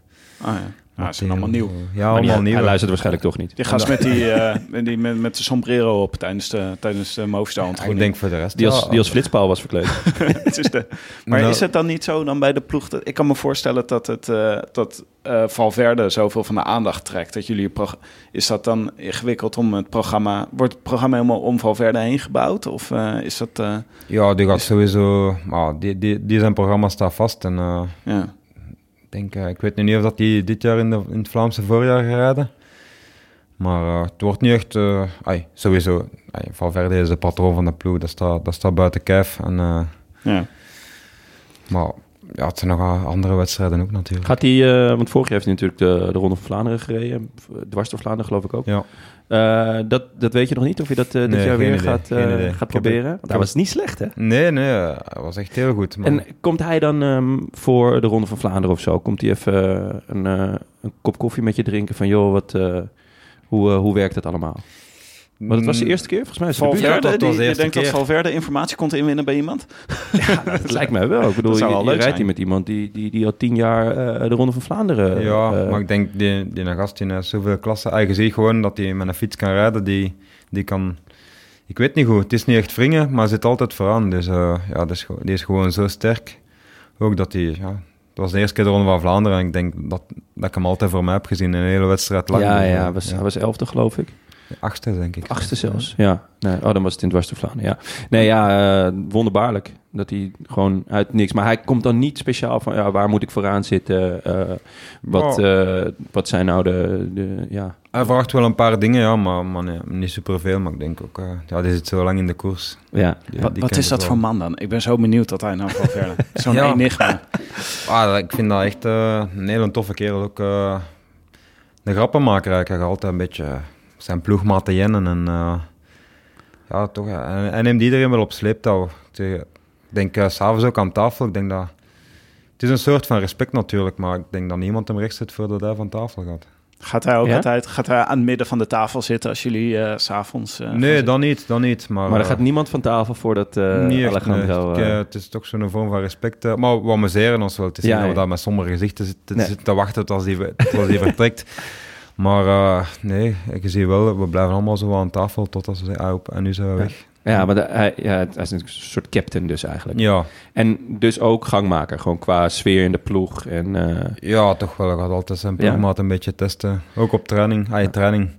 Ah ja, nou, ze zijn allemaal nieuw. Ja, die- allemaal nieuw. Hij luistert waarschijnlijk toch niet. Die gast met, die, eh, met die met, met de sombrero op tijdens de, tijdens de Movistar Ja, ik denk voor de rest... Die als, die als flitspaal was verkleed. Het is de- maar Nou- is het dan niet zo dan bij de ploeg? Dat, ik kan me voorstellen dat het eh, dat eh, Valverde zoveel van de aandacht trekt. Dat jullie prog- is dat dan ingewikkeld om het programma? Wordt het programma helemaal om Valverde heen gebouwd? Of eh, is dat? eh, Ja, die gaat sowieso... Maar die, die, die zijn programma staat vast en... eh, ja. Ik denk, eh, ik weet nu niet of dat die dit jaar in, de, in het Vlaamse voorjaar gaat rijden. Maar eh, het wordt niet echt... eh ai, sowieso, ai, Valverde is de patroon van de ploeg. Dat staat, dat staat buiten kijf. En, ja. maar ja, het zijn nog andere wedstrijden ook natuurlijk. Gaat hij, eh, want vorig jaar heeft hij natuurlijk de, de Ronde van Vlaanderen gereden. Dwars door Vlaanderen geloof ik ook. Ja. Eh, dat, dat weet je nog niet, of je dat eh, dit Nee, jaar weer idee, gaat, eh, gaat proberen. het- Want hij was niet slecht, hè? Nee, nee, eh, hij was echt heel goed. Maar En komt hij dan ehm, voor de Ronde van Vlaanderen of zo? Komt hij even eh, een, eh, een kop koffie met je drinken van... joh, wat, eh, hoe, eh, hoe werkt dat allemaal? Want het was de Mm, eerste keer, volgens mij. Is het de Valverde, dat was de die, je eerste denkt dat keer. Valverde informatie kon inwinnen bij iemand? buurt. Dat lijkt mij wel. Ik bedoel, Dat zou je, wel je leuk rijdt zijn. hier met iemand die, die, die al tien jaar eh, de Ronde van Vlaanderen... Ja, eh, maar ik denk, die, die gast die heeft zoveel klassen. Ah, je ziet gewoon dat hij met een fiets kan rijden. Die, die kan... Ik weet niet goed, het is niet echt wringen, maar hij zit altijd vooraan. Dus eh, ja, dat is, gewoon- die is gewoon zo sterk. Ook dat hij... Ja, het was de eerste keer de Ronde van Vlaanderen en ik denk dat, dat ik hem altijd voor mij heb gezien in een hele wedstrijd lang. ja, Dus, ja, hij was, hij was elfde, geloof ik. Achtste, denk ik. Achtste zelfs, ja. Nee, oh, dan was het in dwars ja. Nee, ja, eh, wonderbaarlijk. Dat hij gewoon uit niks... Maar hij komt dan niet speciaal van... Ja, waar moet ik vooraan zitten? Eh, wat, Oh. eh, wat zijn nou de... de ja. Hij vraagt wel een paar dingen, ja, maar, maar nee, niet superveel. Maar ik denk ook, eh, ja, die zit zo lang in de koers. ja. Die- wat die wat is dat wel. voor man dan? Ik ben zo benieuwd dat hij nou Valverde... Zo'n Ja. enigma. Ah, ik vind dat echt een hele toffe kerel. Ook eh een grappenmaker eigenlijk. Hij gaat altijd een beetje zijn ploegmaat te jennen. En, eh, ja, toch. ja. En hij neemt iedereen wel op sleeptouw. Ik denk s s'avonds ook aan tafel. Ik denk dat... Het is een soort van respect natuurlijk, maar ik denk dat niemand hem recht zit voordat hij van tafel gaat. Gaat hij ook Ja? altijd gaat hij aan het midden van de tafel zitten als jullie eh, s s'avonds... eh, nee, dan niet, dan niet. Maar, Maar er eh, gaat niemand van tafel voordat eh niet echt, nee. Eh, eh, het is toch zo'n vorm van respect. eh, maar we amuseren ons wel. Het is Ja, niet dat we daar met sombere gezichten zitten, Nee. zitten te wachten tot als die, tot als die vertrekt. Maar eh, nee, je ziet wel, we blijven allemaal zo aan tafel totdat ze zeggen, ah, op, en nu zijn we weg. ja, maar de- hij, ja, hij is een soort captain dus eigenlijk. Ja, En dus ook gangmaker, gewoon qua sfeer in de ploeg. En, eh, ja, toch wel. Hij gaat altijd zijn Ja. ploegmaat een beetje testen. Ook op training. Ah, je training.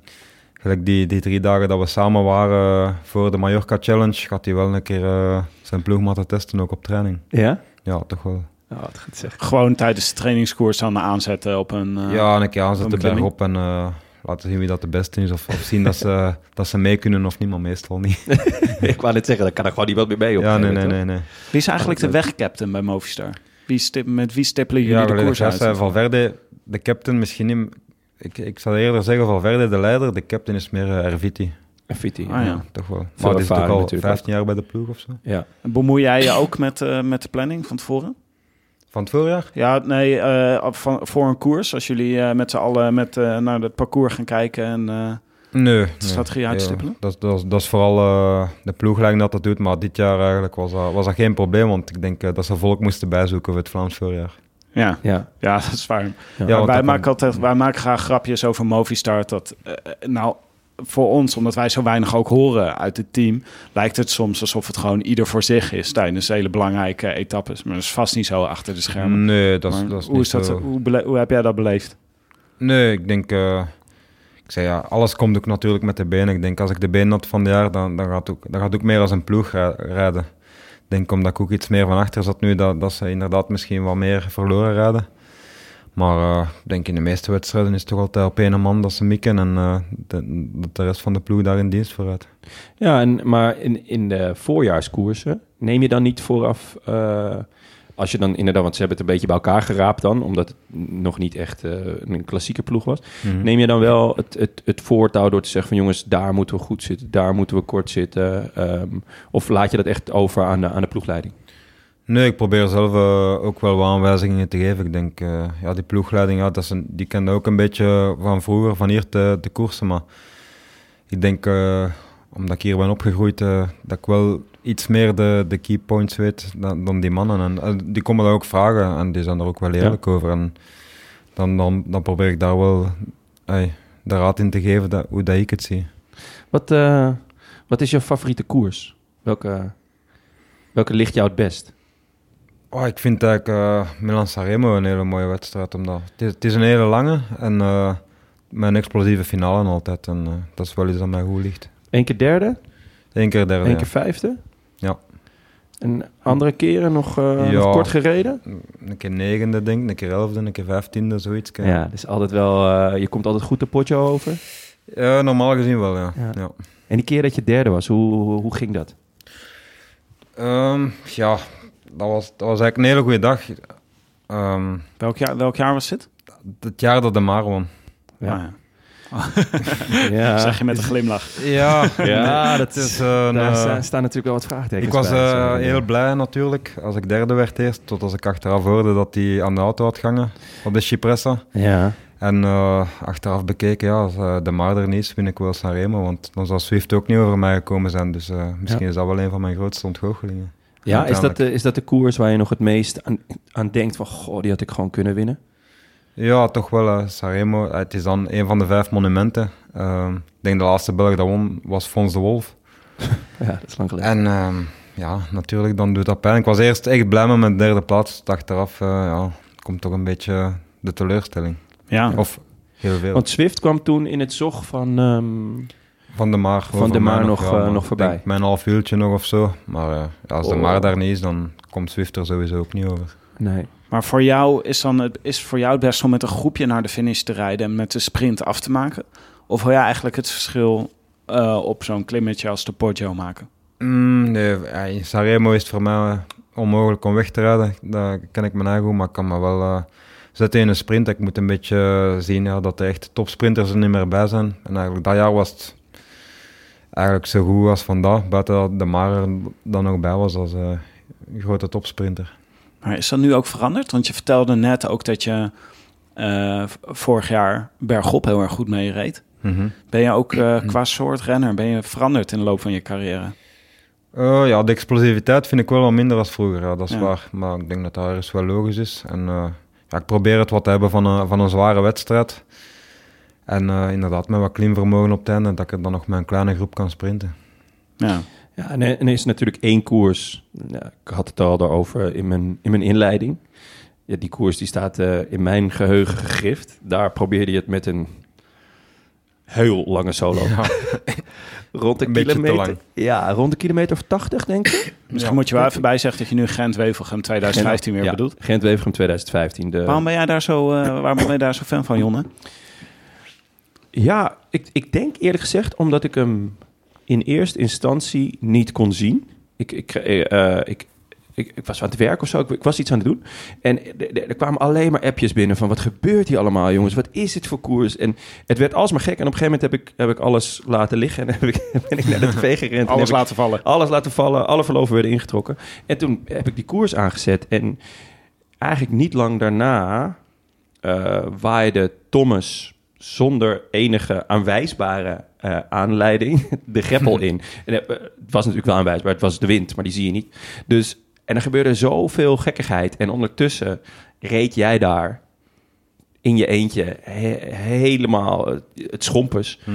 Gelijk die, die drie dagen dat we samen waren eh, voor de Mallorca Challenge, gaat hij wel een keer zijn ploegmaten testen, ook op training. ja? Ja, toch wel. Oh, wat goed zeg. Gewoon tijdens de trainingskoers dan aanzetten op een... eh, ja, een keer aanzetten bergop en eh, laten zien wie dat de beste is. Of, of zien dat ze, dat ze mee kunnen of niet, maar meestal niet. ik wou net zeggen, daar kan er gewoon niet wat meer mee op. ja, nee, nee, nee. nee. Wie is eigenlijk de wegcaptain bij Movistar? Wie stip, met wie stippelen jullie Ja, de koers uit? zei, Valverde, de captain misschien niet... Ik, ik zou eerder zeggen Valverde de leider, de captain is meer uh, Erviti. Ah, ja. toch wel. Veel maar die is al natuurlijk 15 jaar bij de ploeg of zo. Ja. Bemoei jij je ook met, eh, met de planning van tevoren? Van het voorjaar? Ja, nee, eh, op- van, voor een koers. Als jullie eh, met z'n allen met, eh, naar het parcours gaan kijken en eh, Nee. nee. strategie uitstippelen? dat, dat, is- dat is vooral de ploegleiding dat dat doet, maar dit jaar eigenlijk was dat, was dat geen probleem, want ik denk dat ze volk moesten bijzoeken voor het Vlaams voorjaar. Ja, Ja. ja, dat is waar. Ja, wij, maken kan- altijd, wij maken graag grapjes over Movistar. Dat, nou, voor ons, omdat wij zo weinig ook horen uit het team, lijkt het soms alsof het gewoon ieder voor zich is tijdens hele belangrijke etappes. Maar dat is vast niet zo achter de schermen. Nee, dat Maar dat is hoe, niet is dat, hoe, heb jij dat beleefd? Nee, ik denk... eh, ik zei ja, alles komt ook natuurlijk met de benen. Ik denk als ik de benen had van de jaar, dan, dan, gaat, ook, dan gaat ook meer als een ploeg rijden. Ik denk omdat ik ook iets meer van achter zat nu, dat, dat ze inderdaad misschien wat meer verloren rijden. Maar eh, ik denk in de meeste wedstrijden is het toch altijd op één man dat ze mikken en eh, de, dat de rest van de ploeg daar in dienst vooruit. Ja, en, maar in, in de voorjaarskoersen neem je dan niet vooraf... eh, als je dan inderdaad, want ze hebben het een beetje bij elkaar geraapt dan... omdat het nog niet echt een klassieke ploeg was. Neem je dan wel het, het, het voortouw door te zeggen van... jongens, daar moeten we goed zitten, daar moeten we kort zitten... ehm, of laat je dat echt over aan de, aan de ploegleiding? Nee, ik probeer zelf eh, ook wel wat aanwijzingen te geven. Ik denk, eh, ja, die ploegleiding, ja, dat is een, die kende ook een beetje van vroeger, van hier te, te koersen. Maar ik denk, eh, omdat ik hier ben opgegroeid, dat ik wel iets meer de, de key points weet dan, dan die mannen. En die komen dat ook vragen en die zijn er ook wel eerlijk over. En dan, dan, dan probeer ik daar wel ey, de raad in te geven dat, hoe dat ik het zie. Wat, wat is jouw favoriete koers? Welke, welke ligt jou het best? Oh, ik vind eigenlijk eh Milan Sanremo een hele mooie wedstrijd. Omdat het, is, het is een hele lange en eh, met een explosieve finale altijd. En eh, dat is wel iets dat mij goed ligt. Eén keer derde, Eén keer derde. ja. keer vijfde? Ja. En andere keren nog, Ja. nog kort gereden? Een keer negende, denk ik. Een keer elfde, een keer vijftiende, zoiets. Ja, dus altijd wel, je komt altijd goed de potje over. Normaal gezien wel, ja. Ja. ja. En die keer dat je derde was, hoe, hoe, hoe ging dat? Ehm, ja, dat was, dat was eigenlijk een hele goede dag. Ehm, Welk jaar, welk jaar was dit? het jaar dat de Maar won. Ja. Ah, ja. Ja, Zeg je met een glimlach. Ja, Ja, dat is is, een, daar eh, staan- staan natuurlijk wel wat vraagtekens Ik was bij, eh, heel blij natuurlijk als ik derde werd eerst, tot als ik achteraf hoorde dat hij aan de auto had gangen op de Cipressa. Ja, En eh, achteraf bekeken, ja, als eh, de Maar er niet is, win ik wel Sanremo, want dan zou Swift ook niet over mij gekomen zijn. Dus eh, misschien Ja. is dat wel een van mijn grootste ontgoochelingen. Ja is, dat de, is dat de koers waar je nog het meest aan, aan denkt van... Goh, die had ik gewoon kunnen winnen? Ja, toch wel. eh, Sanremo, het is dan een van de vijf monumenten. Ehm, ik denk de laatste Belg dat won was Fons de Wolf. Ja, dat is lang geleden. En ehm, ja, natuurlijk, dan doet dat pijn. Ik was eerst echt blij met mijn derde plaats. Achteraf eh, ja, komt toch een beetje de teleurstelling. Ja. Of heel veel. Want Swift kwam toen in het zog van... ehm, Van de Maar. Van de Maar nog, eh, nog ik voorbij. Mijn half uurtje nog of zo. Maar eh, als de Oh. Maar daar niet is, dan komt Swift er sowieso ook niet over. nee. Maar voor jou is, dan het, is voor jou het best om met een groepje naar de finish te rijden en met de sprint af te maken? Of wil jij eigenlijk het verschil eh, op zo'n klimmetje als de Poggio maken? Mm, nee, ja, in Sanremo is het voor mij eh, onmogelijk om weg te rijden. Dat ken ik mijn eigen goed, maar ik kan me wel eh, zetten in een sprint. Ik moet een beetje eh, zien ja, dat de echte topsprinters er niet meer bij zijn. En eigenlijk dat jaar was het eigenlijk zo goed als vandaag. Buiten dat de Maar er dan nog bij was als een grote topsprinter. Maar is dat nu ook veranderd? Want je vertelde net ook dat je eh, vorig jaar bergop heel erg goed mee reed. Mhm. Ben je ook eh, qua soort renner, ben je veranderd in de loop van je carrière? Eh, ja, de explosiviteit vind ik wel wat minder als vroeger, ja, dat is Ja. waar. Maar ik denk dat dat ergens wel logisch is. En ja, ik probeer het wat te hebben van een, van een zware wedstrijd. En eh, inderdaad, met wat klimvermogen op het einde, dat ik dan nog met een kleine groep kan sprinten. Ja. Ja, en, er- en is natuurlijk één koers. Ja, ik had het al daarover in mijn, in mijn inleiding. Ja, die koers die staat eh, in mijn geheugen gegrift. Daar probeerde je het met een heel lange solo. rond de Een kilometer. lang. Ja, rond de kilometer of 80, denk ik. Misschien moet je wel even bijzeggen dat je nu Gent-Wevelgem 2015 weer ja, bedoelt. Gent-Wevelgem 2015. De... Waarom ben jij daar zo, eh, waarom ben je daar zo fan van, Jonne? Ja, ik, ik denk eerlijk gezegd omdat ik hem in eerste instantie niet kon zien. Ik, ik, eh, eh, ik, ik, ik was aan het werk of zo, ik, ik was iets aan het doen. En er- kwamen alleen maar appjes binnen van wat gebeurt hier allemaal jongens, wat is dit voor koers? En het werd alsmaar gek en op een gegeven moment heb ik, heb ik alles laten liggen en heb ik, ben ik naar de tv gerend. en Alles laten vallen. alles laten vallen, alle verloven werden ingetrokken. En toen heb ik die koers aangezet. En eigenlijk niet lang daarna eh waaide Thomas zonder enige aanwijsbare eh, aanleiding de greppel in. En eh, het was natuurlijk wel aanwijsbaar, het was de wind, maar die zie je niet. Dus, en er gebeurde zoveel gekkigheid. En ondertussen reed jij daar in je eentje he- helemaal eh, het schompers. Hm.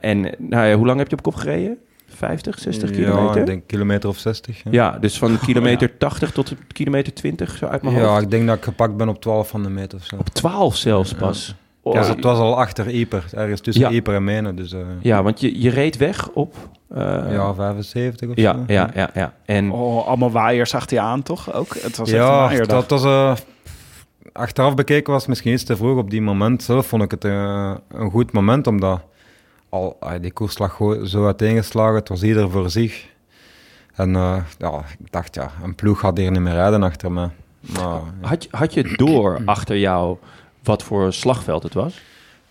En nou ja, hoe lang heb je op kop gereden? 50, 60 Ja, kilometer? ik denk kilometer of 60. Ja, Ja, dus van kilometer 80 tot kilometer 20, zo uit mijn ja hoofd. ik denk dat ik gepakt ben op 12 van de meter of zo. Op 12 zelfs pas. Oh, Ja, het was al achter Ieper, ergens tussen Ja. Ieper en Menen. Dus eh, ja, want je, je reed weg op... eh, ja, 75 of ja, zo. ja, ja, ja. En Oh, allemaal waaiers achter je aan, toch? Ook? Het was echt een Ja, waaierdag. dat was... eh, achteraf bekeken was misschien iets te vroeg. Op die moment zelf vond ik het een goed moment, omdat al, ah, die koers lag zo uiteengeslagen. Het was ieder voor zich. En eh, ja, ik dacht, ja, een ploeg gaat hier niet meer rijden achter me. Maar, had, je, had je door achter jou wat voor slagveld het was?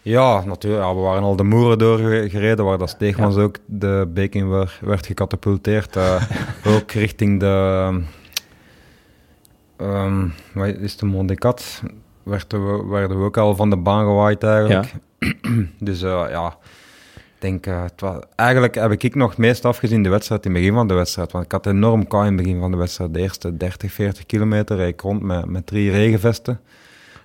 Ja, natuurlijk. Ja, we waren al de moeren doorgereden, waar dat Steegmans ook de beek in werd, werd gecatapulteerd. eh, ook richting de... ehm wat is de Mondecat? Werden we, werden we ook al van de baan gewaaid eigenlijk. dus eh, ja, ik denk... eh, het was, eigenlijk heb ik nog het meest afgezien de wedstrijd in het begin van de wedstrijd. Want ik had enorm kou in het begin van de wedstrijd. De eerste 30, 40 kilometer reed ik rond met, met drie regenvesten.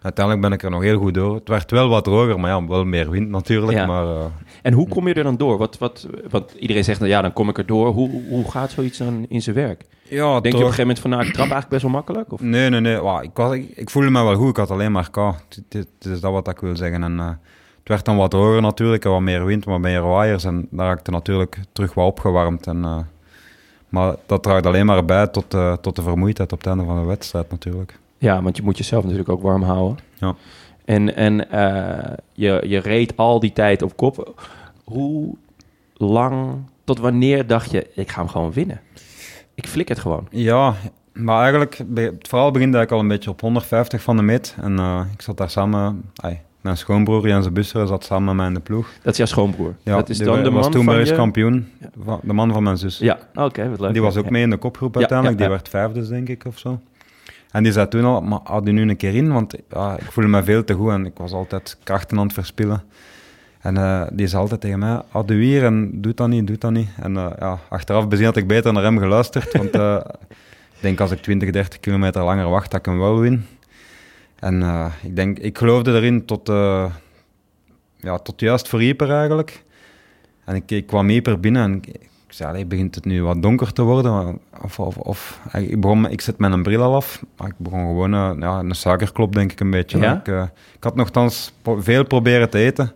Uiteindelijk ben ik er nog heel goed door. Het werd wel wat droger, maar ja, wel meer wind natuurlijk. Ja. Maar eh, En hoe kom je er dan door? Wat, wat, want iedereen zegt, nou ja, dan kom ik er door. Hoe, hoe gaat zoiets dan in zijn werk? ja, Denk je op een gegeven moment van, nou, ik trap eigenlijk best wel makkelijk? Of? Nee, nee, nee. Ik, was, ik, ik voelde me wel goed. Ik had alleen maar kou. Het, is dat wat ik wil zeggen. En, eh, het werd dan wat droger natuurlijk. En wat meer wind, wat meer waaiers. En daar raakte natuurlijk terug wat opgewarmd. En, eh, maar dat draagt alleen maar bij tot, tot de vermoeidheid op het einde van de wedstrijd natuurlijk. Ja, want je moet jezelf natuurlijk ook warm houden. Ja. En, en eh, je, je reed al die tijd op kop. Hoe lang, tot wanneer dacht je, ik ga hem gewoon winnen? Ik flik het gewoon. Ja, maar eigenlijk, be- het verhaal begint eigenlijk al een beetje op 150 van de meet. En eh, ik zat daar samen, mijn schoonbroer Jens Busser zat samen met mij in de ploeg. Dat is jouw schoonbroer. Ja, dat is dan de was man toen van Belgisch je... kampioen, Ja. De man van mijn zus. Ja, oké, wat leuk. Die was ook Ja. mee in de kopgroep uiteindelijk, ja, die werd vijfde denk ik of zo. En die zei toen al, maar had u nu een keer in, want ik voelde me veel te goed en ik was altijd krachten aan het verspillen. En eh, die zei altijd tegen mij, had u hier en doe dat niet, doe dat niet. En eh, ja, achteraf bezien had ik beter naar hem geluisterd, want eh, ik denk als ik 20, 30 kilometer langer wacht, dat ik hem wel win. En ik denk, ik geloofde erin tot, ja, tot juist voor Ieper eigenlijk. En ik, kwam Ieper binnen en zei, allee, begint het nu wat donker te worden? Of, of, of, ik, begon, ik zet mijn bril al af, maar ik begon gewoon eh, ja, een suikerklop, denk ik een beetje. Ja? Ik, eh, ik had nogthans pro- veel proberen te eten.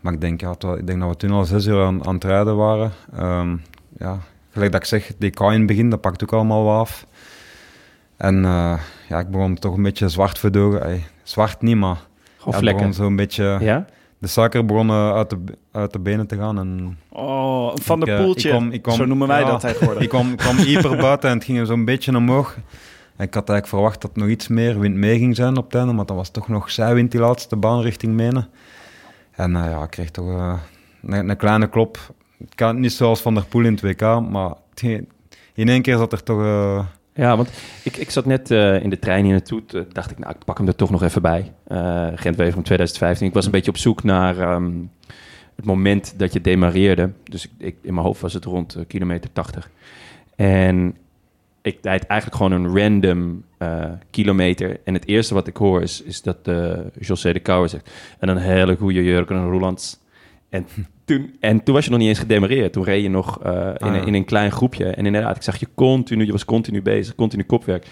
Maar ik denk, ja, het wa- ik denk dat we toen al zes uur aan, aan het rijden waren. Ehm, ja, gelijk dat ik zeg, die kou in het begin, dat pakt ook allemaal wat af. En eh, ja, ik begon toch een beetje zwart verdogen. Zwart niet, maar Gewoon ja, vlekken. begon zo'n beetje... Ja? De suiker begon eh, uit, de, uit de benen te gaan. En Oh, van Ik, de eh, poeltje. ik kwam- ik kwam- Zo noemen wij ja. dat tegenwoordig. ik kwam, kwam Ieper buiten en het ging zo'n beetje omhoog. En ik had eigenlijk verwacht dat nog iets meer wind mee ging zijn op het einde, maar dat was toch nog zijwind die laatste baan richting Menen. En eh, ja, ik kreeg toch een, een kleine klop. Kan niet zoals Van der Poel in het WK, maar in één keer zat er toch... Ja, want ik, ik zat net eh, in de trein hier naartoe. Dacht ik, nou, ik pak hem er toch nog even bij. Eh Gent-Wever 2015. Ik was een beetje op zoek naar ehm, het moment dat je demareerde. Dus ik, ik, in mijn hoofd was het rond eh, kilometer 80. En ik rijd eigenlijk gewoon een random eh, kilometer. En het eerste wat ik hoor is, is dat José de Kouwer zegt... En een hele goede jurk en een Roelands. En toen, en toen was je nog niet eens gedemareerd. Toen reed je nog eh, in, Ah, een, ja. in een klein groepje. En inderdaad, ik zag je continu, je was continu bezig, continu kopwerk.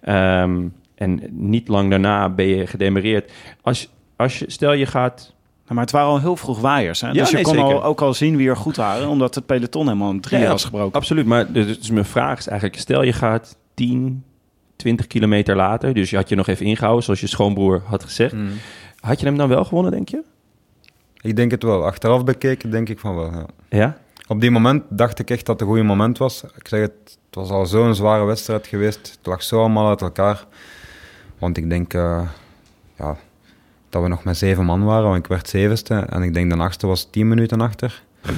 Ehm, en niet lang daarna ben je gedemareerd. Als, als je, stel je gaat... Nou, maar het waren al heel vroeg waaiers. Hè? Ja, dus je nee, kon al, ook al zien wie er goed waren, omdat het peloton helemaal in drieën Ja, was gebroken. Absoluut, maar dus, dus mijn vraag is eigenlijk... Stel je gaat 10, 20 kilometer later... dus je had je nog even ingehouden, zoals je schoonbroer had gezegd. Had je hem dan wel gewonnen, denk je? Ik denk het wel. Achteraf bekeken denk ik van wel, ja. Ja? Op die moment dacht ik echt dat het een goede moment was. Ik zeg het, het was al zo'n zware wedstrijd geweest. Het lag zo allemaal uit elkaar. Want ik denk eh, ja, dat we nog met zeven man waren, want ik werd zevende. En ik denk de achtste was tien minuten achter.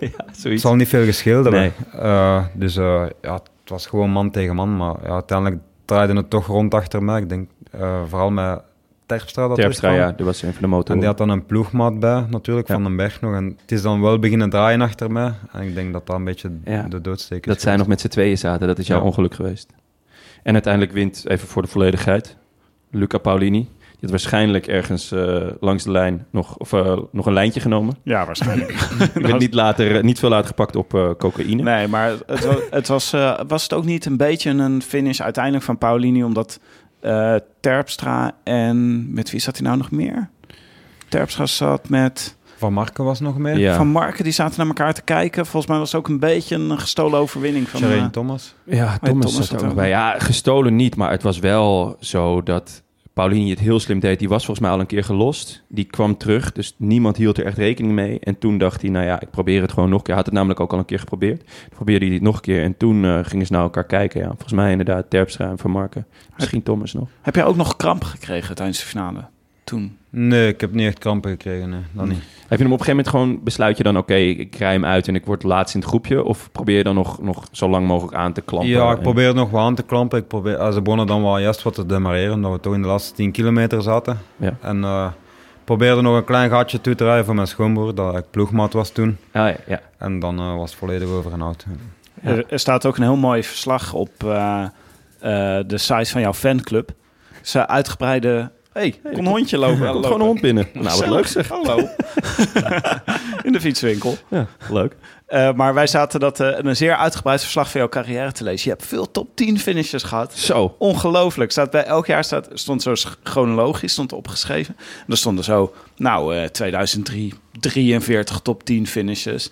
ja, Het zoiets. zal niet veel gescheeld hebben. Nee. Eh, dus eh, ja, het was gewoon man tegen man. Maar ja, uiteindelijk draaide het toch rond achter mij. Ik denk vooral met Terpstra. Dat Terpstra, was ja, dat was een van de motoren. En die had dan een ploegmaat bij, natuurlijk, Ja. van den Berg nog. En het is dan wel beginnen draaien achter mij. En ik denk dat dat een beetje Ja. de doodsteek is. Dat zij nog met z'n tweeën zaten, dat is jouw Ja. ongeluk geweest. En uiteindelijk wint, even voor de volledigheid, Luca Paulini. Die had waarschijnlijk ergens eh, langs de lijn nog, of, eh, nog een lijntje genomen. Ja, waarschijnlijk. Die werd niet, later, eh, niet veel later gepakt op eh, cocaïne. Nee, maar het, het was, eh, was het ook niet een beetje een finish uiteindelijk van Paulini, omdat eh, Terpstra en met wie zat hij nou nog meer? Terpstra zat met Van Marken was nog mee. Ja. Van Marken. Die zaten naar elkaar te kijken. Volgens mij was het ook een beetje een gestolen overwinning van... Eh, Thomas. Ja, Thomas, Thomas zat er ook er nog bij. Ja, gestolen niet, maar het was wel zo dat Paulini het heel slim deed. Die was volgens mij al een keer gelost. Die kwam terug, dus niemand hield er echt rekening mee. En toen dacht hij, nou ja, ik probeer het gewoon nog een keer. Hij had het namelijk ook al een keer geprobeerd. Toen probeerde hij het nog een keer en toen eh, gingen ze naar elkaar kijken. Ja, volgens mij inderdaad Terpstra en Van Marken. Misschien Thomas nog. Heb jij ook nog kramp gekregen tijdens de finale? Toen? Nee, ik heb niet echt krampen gekregen. Nee, dat niet. Heb je hem op een gegeven moment gewoon, besluit je dan, oké, ik, ik rij hem uit en ik word laatst in het groepje? Of probeer je dan nog, nog zo lang mogelijk aan te klampen? Ja, ik En- probeer nog wat aan te klampen. Ik probeer, als ze begonnen dan wel juist wat te demareren, omdat we toch in de laatste 10 kilometer zaten. Ja. En eh probeerde nog een klein gatje toe te rijden voor mijn schoonbroer, dat ik ploegmaat was toen. Ah, ja, ja. En dan eh, was het volledig over en. Ja. Er, er staat ook een heel mooi verslag op eh, eh, de site van jouw fanclub. Ze uitgebreide... hey, kon een hondje lopen. Er komt gewoon een hond binnen. Nou, wat leuk zeg. Hallo. in de fietswinkel. Ja, leuk. Eh, maar wij zaten dat eh, een zeer uitgebreid verslag van jouw carrière te lezen. Je hebt veel top 10 finishes gehad. Zo. Ongelooflijk. Staat bij elk jaar staat, stond zo sch- chronologisch stond opgeschreven. En er stonden zo, nou, eh 2003 43 top 10 finishes.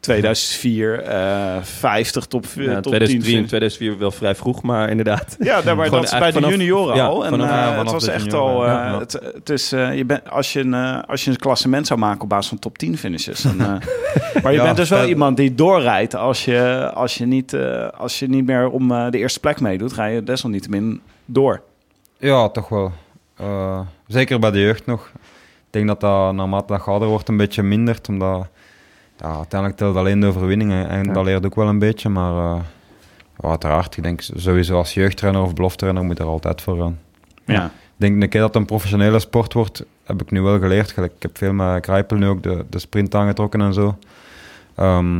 2004 eh 50 top, eh, Ja, top 10 2003 en finishes. 2004 wel vrij vroeg, maar inderdaad. Ja, daar, maar dat is bij de junioren ja, al. En vanaf- eh, het was echt al... eh, ja. Het, het is, eh, je bent, als, je een, als je een klassement zou maken op basis van top 10 finishes... Dan, eh, maar je Ja, bent dus wel iemand die doorrijdt. Als je, als je, niet, eh, als je niet meer om eh, de eerste plek meedoet, ga je desalniettemin door. Ja, toch wel. Eh, zeker bij de jeugd nog. Ik denk dat dat naarmate dat ouder wordt een beetje mindert, omdat ja, uiteindelijk telt alleen de overwinningen en Ja. dat leert ook wel een beetje, maar eh, ja, uiteraard, ik denk sowieso als jeugdtrainer of beloftrainer moet er altijd voor gaan. Ja. Ik denk een keer dat het een professionele sport wordt, heb ik nu wel geleerd. Gelijk, Ik heb veel met Kruipel nu ook de, de sprint aangetrokken en zo. Ehm,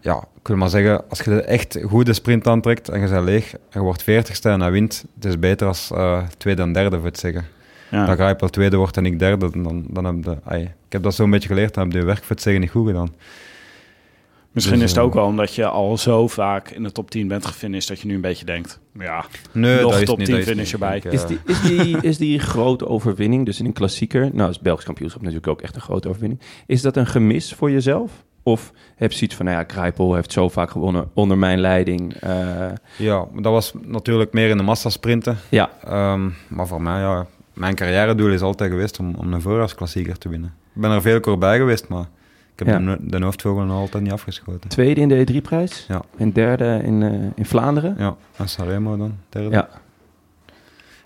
ja, ik wil maar zeggen, als je de echt goede sprint aantrekt en je bent leeg en je wordt veertigste en hij wint, het is beter als eh, tweede en derde, voor het zeggen. Ja. Dat Kruipel tweede wordt en ik derde, dan, dan heb je... ai, heb dat zo'n beetje geleerd, dan heb je je werk voor het zeggen niet goed gedaan. Misschien Dus, is het eh, ook wel omdat je al zo vaak in de top 10 bent gefinished... dat je nu een beetje denkt, ja, Nee, Nog top niet, 10 dat is finish erbij. Ik, Is die, is, die, is die grote overwinning, dus in een klassieker, nou is Belgisch kampioenschap natuurlijk ook echt een grote overwinning. Is dat een gemis voor jezelf? Of heb je zoiets van, nou ja, Kruipel heeft zo vaak gewonnen onder mijn leiding. eh, Ja, maar dat was natuurlijk meer in de massasprinten. ja, Ehm, maar voor mij, ja, mijn carrière-doel is altijd geweest om, om een voorjaarsklassieker te winnen. Ik ben er veel keer bij geweest, maar ik heb Ja. de, de hoofdvogel nog altijd niet afgeschoten. tweede in de E3-prijs Ja. en derde in, eh, in Vlaanderen. Ja, en Sanremo dan, derde. Ja.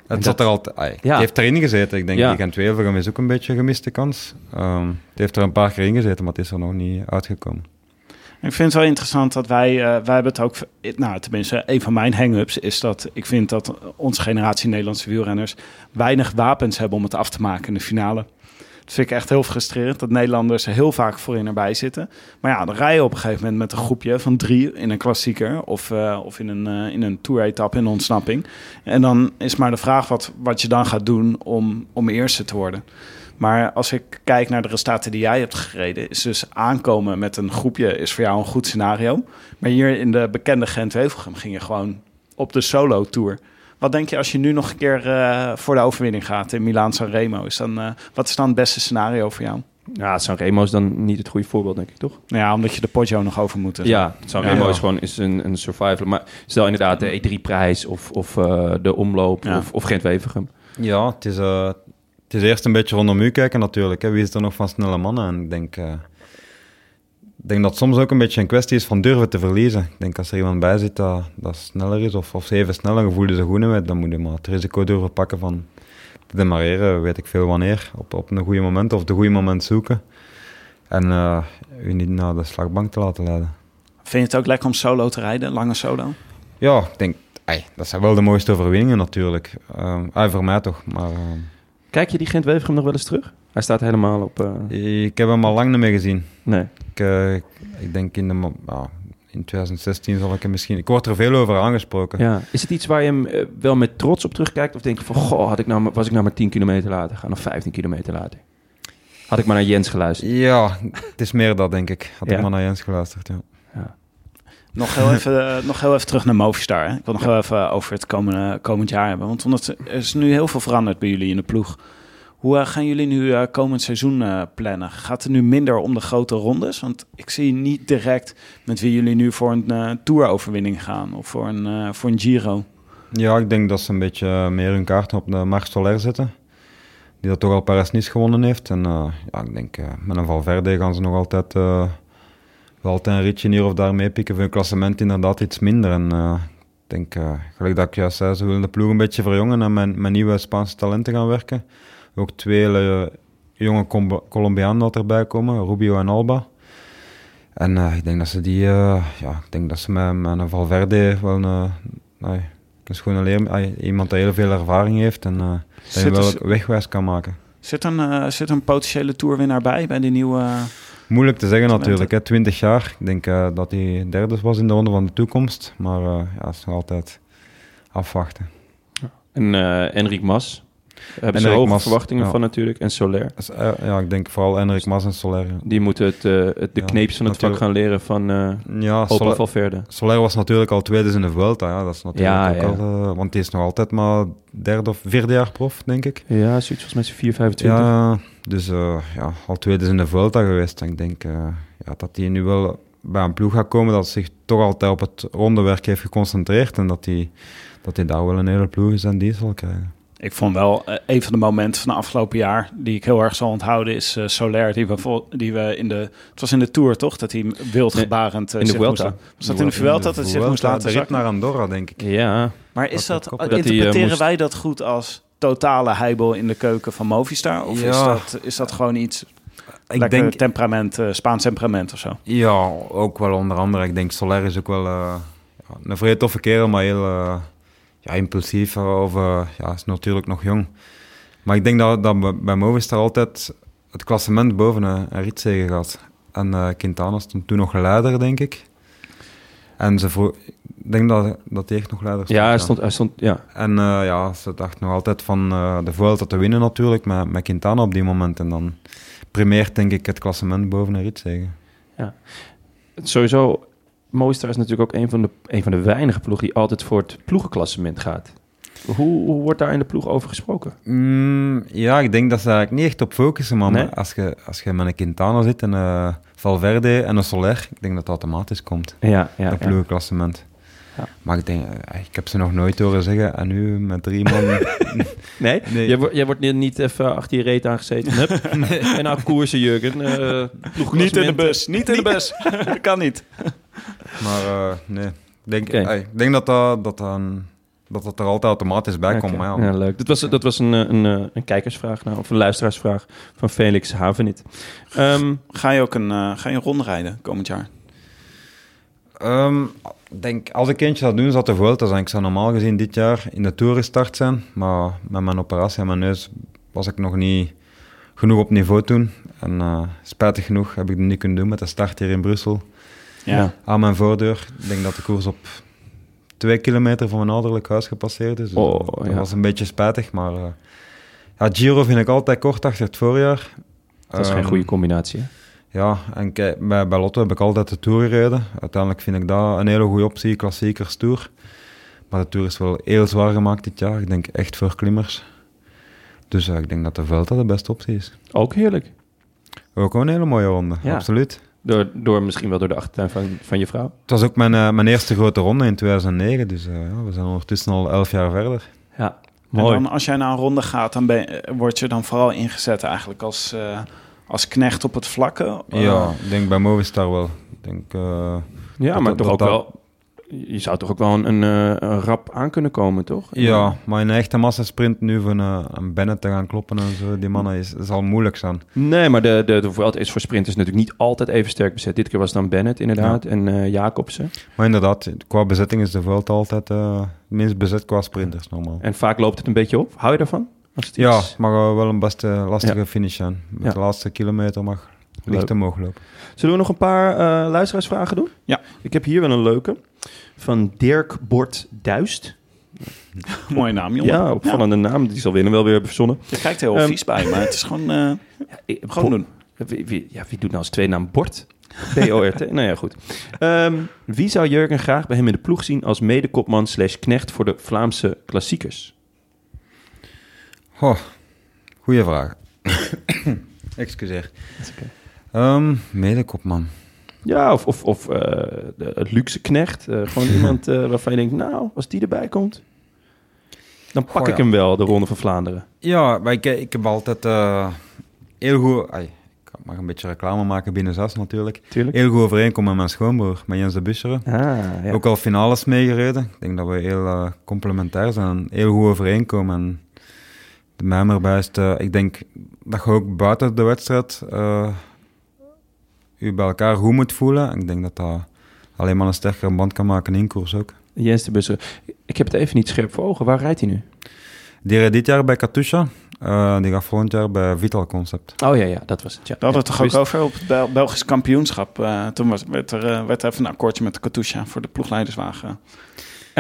En Het zat dat- er altijd... Ja. Het heeft erin gezeten. Ik denk, Ja. die Gent-Wevelgem is ook een beetje een gemiste kans. Ehm, het heeft er een paar keer in gezeten, maar het is er nog niet uitgekomen. Ik vind het wel interessant dat wij, eh, wij hebben het ook, nou tenminste, een van mijn hang-ups is dat ik vind dat onze generatie Nederlandse wielrenners weinig wapens hebben om het af te maken in de finale. Dat vind ik echt heel frustrerend, dat Nederlanders er heel vaak voorin erbij zitten. Maar ja, dan rij je op een gegeven moment met een groepje van drie in een klassieker of, eh, of in een, eh, in een tour-etappe in ontsnapping. En dan is maar de vraag wat, wat je dan gaat doen om, om eerste te worden. Maar als ik kijk naar de resultaten die jij hebt gereden, is dus aankomen met een groepje is voor jou een goed scenario. Maar hier in de bekende Gent-Wevelgem ging je gewoon op de solo-tour. Wat denk je als je nu nog een keer eh, voor de overwinning gaat in Milaan-San Remo? Is dan, eh, wat is dan het beste scenario voor jou? Ja, Sanremo is dan niet het goede voorbeeld, denk ik, toch? Nou ja, omdat je de Poggio nog over moet. zo. Ja, Sanremo Ja. is gewoon is een, een survival. Maar stel inderdaad de E3-prijs of, of eh, de omloop Ja. of, of Gent-Wevergem. Ja, het is, eh, het is eerst een beetje rondom u kijken natuurlijk. Hè. Wie is er nog van snelle mannen? En ik denk, eh, ik denk dat het soms ook een beetje een kwestie is van durven te verliezen. Ik denk als er iemand bij zit dat, dat sneller is of, of even sneller en voelde ze goed met, dan moet je maar het risico durven pakken van te demareren, weet ik veel wanneer, op, op een goede moment of de goede moment zoeken. En eh, u niet naar de slagbank te laten leiden. Vind je het ook lekker om solo te rijden, lange solo? Ja, ik denk, dat zijn wel de mooiste overwinningen natuurlijk. Ah, voor mij toch, maar... ehm, Kijk je die Gent-Wevergem nog wel eens terug? Hij staat helemaal op... eh, Ik heb hem al lang niet meer gezien. nee. Ik, eh, ik denk in, de, ja, in 2016 zal ik hem misschien... Ik word er veel over aangesproken. Ja. Is het iets waar je hem eh, wel met trots op terugkijkt? Of denk je van, goh, had ik nou, was ik nou maar 10 kilometer later gaan of 15 kilometer later? Had ik maar naar Jens geluisterd. Ja, het is meer dat, denk ik. Had Ja. ik maar naar Jens geluisterd, ja. Nog heel even, eh, nog heel even terug naar Movistar. Hè? Ik wil nog heel even over het komende, komend jaar hebben. Want omdat er is nu heel veel veranderd bij jullie in de ploeg. Hoe eh, gaan jullie nu eh, komend seizoen plannen? Gaat het nu minder om de grote rondes? Want ik zie niet direct met wie jullie nu voor een tour-overwinning gaan of voor een, voor een Giro. Ja, ik denk dat ze een beetje meer hun kaarten op de Marc Soler zetten. Die dat toch al Paris-Nice gewonnen heeft. En ja, ik denk, met een Valverde gaan ze nog altijd, wel altijd een ritje hier of daar meepikken. Voor hun klassement inderdaad iets minder. En eh, ik denk, eh, gelijk dat ik juist zei, ze willen de ploeg een beetje verjongen en met, met nieuwe Spaanse talenten gaan werken. Ook twee hele jonge Com- Colombianen dat erbij komen, Rubio en Alba. En eh, ik denk dat ze die, eh, ja, ik denk dat ze met, met een Valverde wel een, eh, nee, een schone leer, iemand die heel veel ervaring heeft en eh dat je wel wegwijs kan maken. zit, een, eh, zit een potentiële tourwinnaar bij, bij die nieuwe... Moeilijk te zeggen natuurlijk, hè. 20 jaar. Ik denk eh, dat hij derde was in de ronde van de toekomst, maar eh, ja, het is nog altijd afwachten. En eh Enric Mas. Hebben ze hoge Mas, verwachtingen ja. van natuurlijk. En Soler. Eh, ja, ik denk vooral Enric Mas en Soler. ja. Die moeten het, eh, het, de Ja, kneepjes van het vak gaan leren van eh Ja, Opa Soler, Valverde. Soler was natuurlijk al tweede in de Vuelta. Ja, dat is natuurlijk Ja, ook ja. al, eh, want die is nog altijd maar derde of vierde jaar prof, denk ik. Ja, zoiets volgens mij is hij 425. Ja, dus eh, ja, al tweede in de Vuelta geweest. En ik denk ja, dat hij nu wel bij een ploeg gaat komen dat zich toch altijd op het rondewerk heeft geconcentreerd. En dat hij, dat hij daar wel een hele ploeg is en die zal krijgen. Ik vond wel eh, een van de momenten van de afgelopen jaar die ik heel erg zal onthouden is eh Soler die we, die we in de het was in de tour toch dat hij wildgebarend eh, in de Vuelta. moest- was dat in de Vuelta dat hij zich moest laten zakken? naar Andorra, denk ik. Ja, Maar is Dat dat, interpreteren moest- wij dat goed als totale heibel in de keuken van Movistar of is dat is dat gewoon iets Ik lekker denk, temperament eh, Spaans temperament of zo? ja, ook wel onder andere. Ik denk Soler is ook wel eh, ja, een vrij toffe kerel, maar heel ja, impulsief. Of, ja, is natuurlijk nog jong. Maar ik denk dat, dat bij- Movistar altijd het klassement boven een, een ritzege gaat. En eh, Quintana stond toen nog leider, denk ik. En ze vroeg, ik denk dat, dat hij echt nog leider stond. ja, hij stond, hij stond, ja. En eh, ja, ze dacht nog altijd van eh, de Vuelta te winnen natuurlijk, met, met Quintana op die moment. En dan primeert denk ik het klassement boven een ritzege. Sowieso, Movistar is natuurlijk ook een van, de, een van de weinige ploegen die altijd voor het ploegenklassement gaat. Hoe, hoe wordt daar in de ploeg over gesproken? Mm, ja, ik denk dat ze eigenlijk niet echt op focussen, maar Nee? als, je, als je met een Quintana zit en een Valverde en een Soler, ik denk dat dat automatisch komt, Ja, ja, dat ploegenklassement. Ja. Maar ik denk, eh, ik heb ze nog nooit horen zeggen, en nu met drie man... Nee? Nee. Jij, wordt- jij wordt niet, niet even achter je reet aangezeten. Hup. En nou koersen, Jurgen. Eh, niet in de bus. dat kan niet. maar eh, nee, ik denk, ik denk dat dat, dat, dan- dat dat er altijd automatisch bij komt. Ja, ja, leuk. Dat was, dat was een, een, een kijkersvraag, nou, of een luisteraarsvraag van Felix Havenit. Ehm, Ga je ook een, ga je een ronde rijden komend jaar? Ehm, ik denk, als ik eentje zou doen, zou het de Vuelta zijn. Ik zou normaal gezien dit jaar in de Tour gestart zijn. Maar met mijn operatie aan mijn neus was ik nog niet genoeg op niveau toen. En eh, spijtig genoeg heb ik het niet kunnen doen met de start hier in Brussel. Ja. Aan mijn voordeur. Ik denk dat de koers op twee kilometer van mijn ouderlijk huis gepasseerd is. Dus Oh, dat ja. was een beetje spijtig. Maar eh, ja, Giro vind ik altijd kort achter het voorjaar. dat is geen Ehm, goede combinatie. hè? Ja, en kijk, bij, bij Lotto heb ik altijd de Tour gereden. Uiteindelijk vind ik dat een hele goede optie, klassiekers Tour. Maar de Tour is wel heel zwaar gemaakt dit jaar. Ik denk echt voor klimmers. Dus ik denk dat de Vuelta de beste optie is. Ook heerlijk. Ook een hele mooie ronde, Ja. absoluut. Door, door misschien wel door de achtertuin van, van je vrouw. Het was ook mijn, eh, mijn eerste grote ronde in 2009, dus eh, ja, we zijn ondertussen al elf jaar verder. Ja, En mooi. dan, als jij naar een ronde gaat, dan ben, eh, word je dan vooral ingezet eigenlijk als, eh, als knecht op het vlakke? Eh, Ja, ik denk bij Movistar wel. Ik denk, eh, ja, dat- maar dat- toch ook wel... Je zou toch ook wel een, een, eh, een rap aan kunnen komen, toch? ja, maar in een echte massasprint nu van een Bennett te gaan kloppen en zo, die mannen, is, zal moeilijk zijn. Nee, maar de, de, de is voor sprinters natuurlijk niet altijd even sterk bezet. Dit keer was het dan Bennett inderdaad en eh Jacobsen. Maar inderdaad, qua bezetting is de Vuelta altijd eh, het minst bezet qua sprinters normaal. En vaak loopt het een beetje op. Hou je daarvan? Als het Ja, het eh, wel een best eh, lastige Ja. finish zijn. Met Ja. de laatste kilometer mag licht Leuk. omhoog lopen. Zullen we nog een paar eh, luisteraarsvragen doen? Ja. Ik heb hier wel een leuke. Van Dirk Bort Duist. Mooie naam, jongen. Ja, opvallende naam. Die zal winnen wel weer hebben verzonnen. Je kijkt heel Ehm, vies bij, maar het is gewoon, eh, Ik- gewoon doen. Wie, wie- ja, wie doet nou als twee naam Bort? B-O-R-T. nou ja, goed. Ehm, wie zou Jurgen graag bij hem in de ploeg zien als medekopman slash knecht voor de Vlaamse klassiekers? Goh, Goeie vraag. Excuseer. Ehm medekopman. Ja, of, of, of eh, de, het luxe knecht. Eh, gewoon iemand eh, waarvan je denkt, nou, als die erbij komt, dan pak Goh, ik ja. hem wel, de Ronde van Vlaanderen. Ja, maar ik, ik heb altijd eh, heel goed... ai, ik mag een beetje reclame maken binnen zes natuurlijk. Tuurlijk. Heel goed overeenkomen met mijn schoonbroer, met Jens de Busseren. Ah, ja. Ook al finales meegereden. Ik denk dat we heel complementair zijn heel goed overeenkomen. De mij erbij is, eh, ik denk dat je ook buiten de wedstrijd eh, je bij elkaar goed moet voelen. Ik denk dat dat alleen maar een sterkere band kan maken in koers ook. Jens de Busser. Ik heb het even niet scherp voor ogen. Waar rijdt hij nu? Die reed dit jaar bij Katusha. eh, die gaat volgend jaar bij Vital Concept. Oh ja, ja, dat was het. Ja. Daar hadden we het Ja, toch ook over op het Bel- Belgisch kampioenschap. Eh, toen was, werd er werd er even een akkoordje met de Katusha voor de ploegleiderswagen.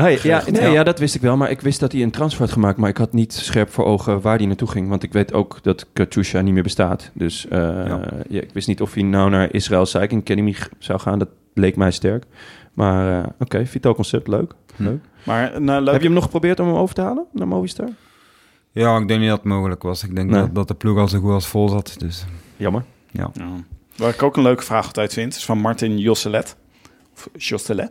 Oh, ja, ja, nee, ja. ja, dat wist ik wel. Maar ik wist dat hij een transfer had gemaakt. Maar ik had niet scherp voor ogen waar hij naartoe ging. Want ik weet ook dat Katusha niet meer bestaat. Dus eh, Ja. ja, ik wist niet of hij nou naar Israël Cycling Academy zou gaan. Dat leek mij sterk. Maar eh, oké, Vital Concept, leuk. leuk. Maar nou, leuk. Heb je hem nog geprobeerd om hem over te halen naar Movistar? Ja, ik denk niet dat het mogelijk was. Ik denk Nee. dat, dat de ploeg al zo goed als vol zat. Dus Jammer. Ja. Waar ik ook een leuke vraag altijd vind, is van Martin Josselet. Of Josselet.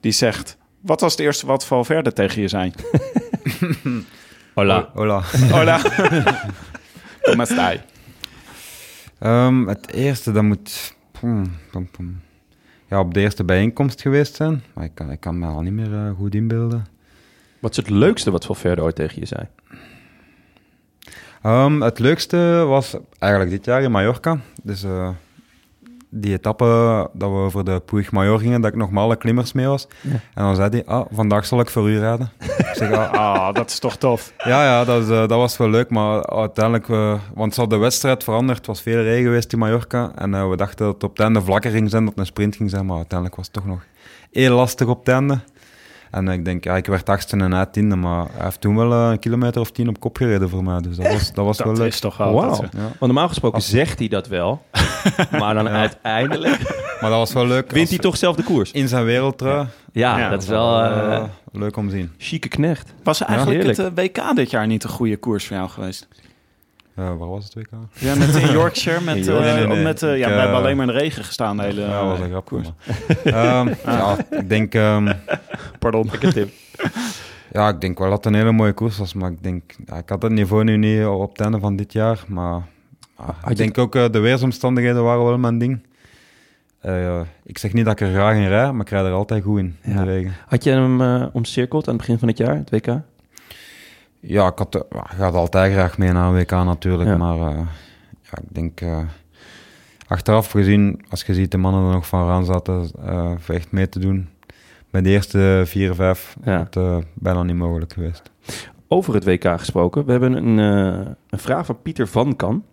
Die zegt, wat was het eerste wat Valverde tegen je zei? Hola. hola. Hola. Como stai? Ehm, het eerste, dat moet pom, pom, pom. Ja, op de eerste bijeenkomst geweest zijn. Maar ik kan, ik kan me al niet meer eh, goed inbeelden. Wat is het leukste wat Valverde ooit tegen je zei? Ehm, het leukste was eigenlijk dit jaar in Mallorca. Dus eh, die etappe dat we over de Puig Major gingen, dat ik nog maar alle klimmers mee was. Ja. En dan zei hij, ah, vandaag zal ik voor u rijden. ik zeg, ah, Ah, dat is toch tof. Ja, ja dat, is, eh, dat was wel leuk, maar uiteindelijk, eh, want ze had de wedstrijd veranderd, het was veel regen geweest in Mallorca, en eh, we dachten dat het op het einde vlakker ging zijn, dat het een sprint ging zijn, maar uiteindelijk was het toch nog heel lastig op het einde. En ik denk, ja, ik werd achtste en hij tiende, maar hij heeft toen wel een kilometer of tien op kop gereden voor mij, dus dat was, dat was wel Dat leuk. is toch dat- Ja. Want normaal gesproken Als- zegt hij dat wel. maar dan uiteindelijk Maar dat was wel leuk. wint hij toch zelf de koers. In zijn wereldtrui. Ja, Ja, dat is wel eh, eh leuk om te zien. chique knecht. Was eigenlijk het eh, WK dit jaar niet een goede koers voor jou geweest? Eh, waar was het WK? Ja, met in Yorkshire. Met, In eh, Yorkshire. Nee, nee, nee. met, eh, ja, Ik, we eh, hebben alleen maar in de regen gestaan de hele ja, dat was eh, een koers. maar. Ehm, ja, ik denk... ehm, Pardon. tip. Ja, ik denk wel dat het een hele mooie koers was, maar ik denk, ja, ik had het niveau nu niet op het einde van dit jaar, maar ah, ik denk ook uh, de weersomstandigheden waren wel mijn ding. Uh, ik zeg niet dat ik er graag in rij, maar ik rijd er altijd goed in, in Ja. de regen. Had je hem uh, omcirkeld aan het begin van het jaar, het WK? Ja, ik had, uh, gaat altijd graag mee naar een WK natuurlijk, Ja. maar uh, ja, ik denk, achteraf gezien, als je ziet de mannen er nog van aan zaten, voor echt mee te doen, bij de eerste vier, vijf, Ja. het uh, bijna niet mogelijk geweest. Over het WK gesproken. We hebben een, uh, een vraag van Pieter van Kan.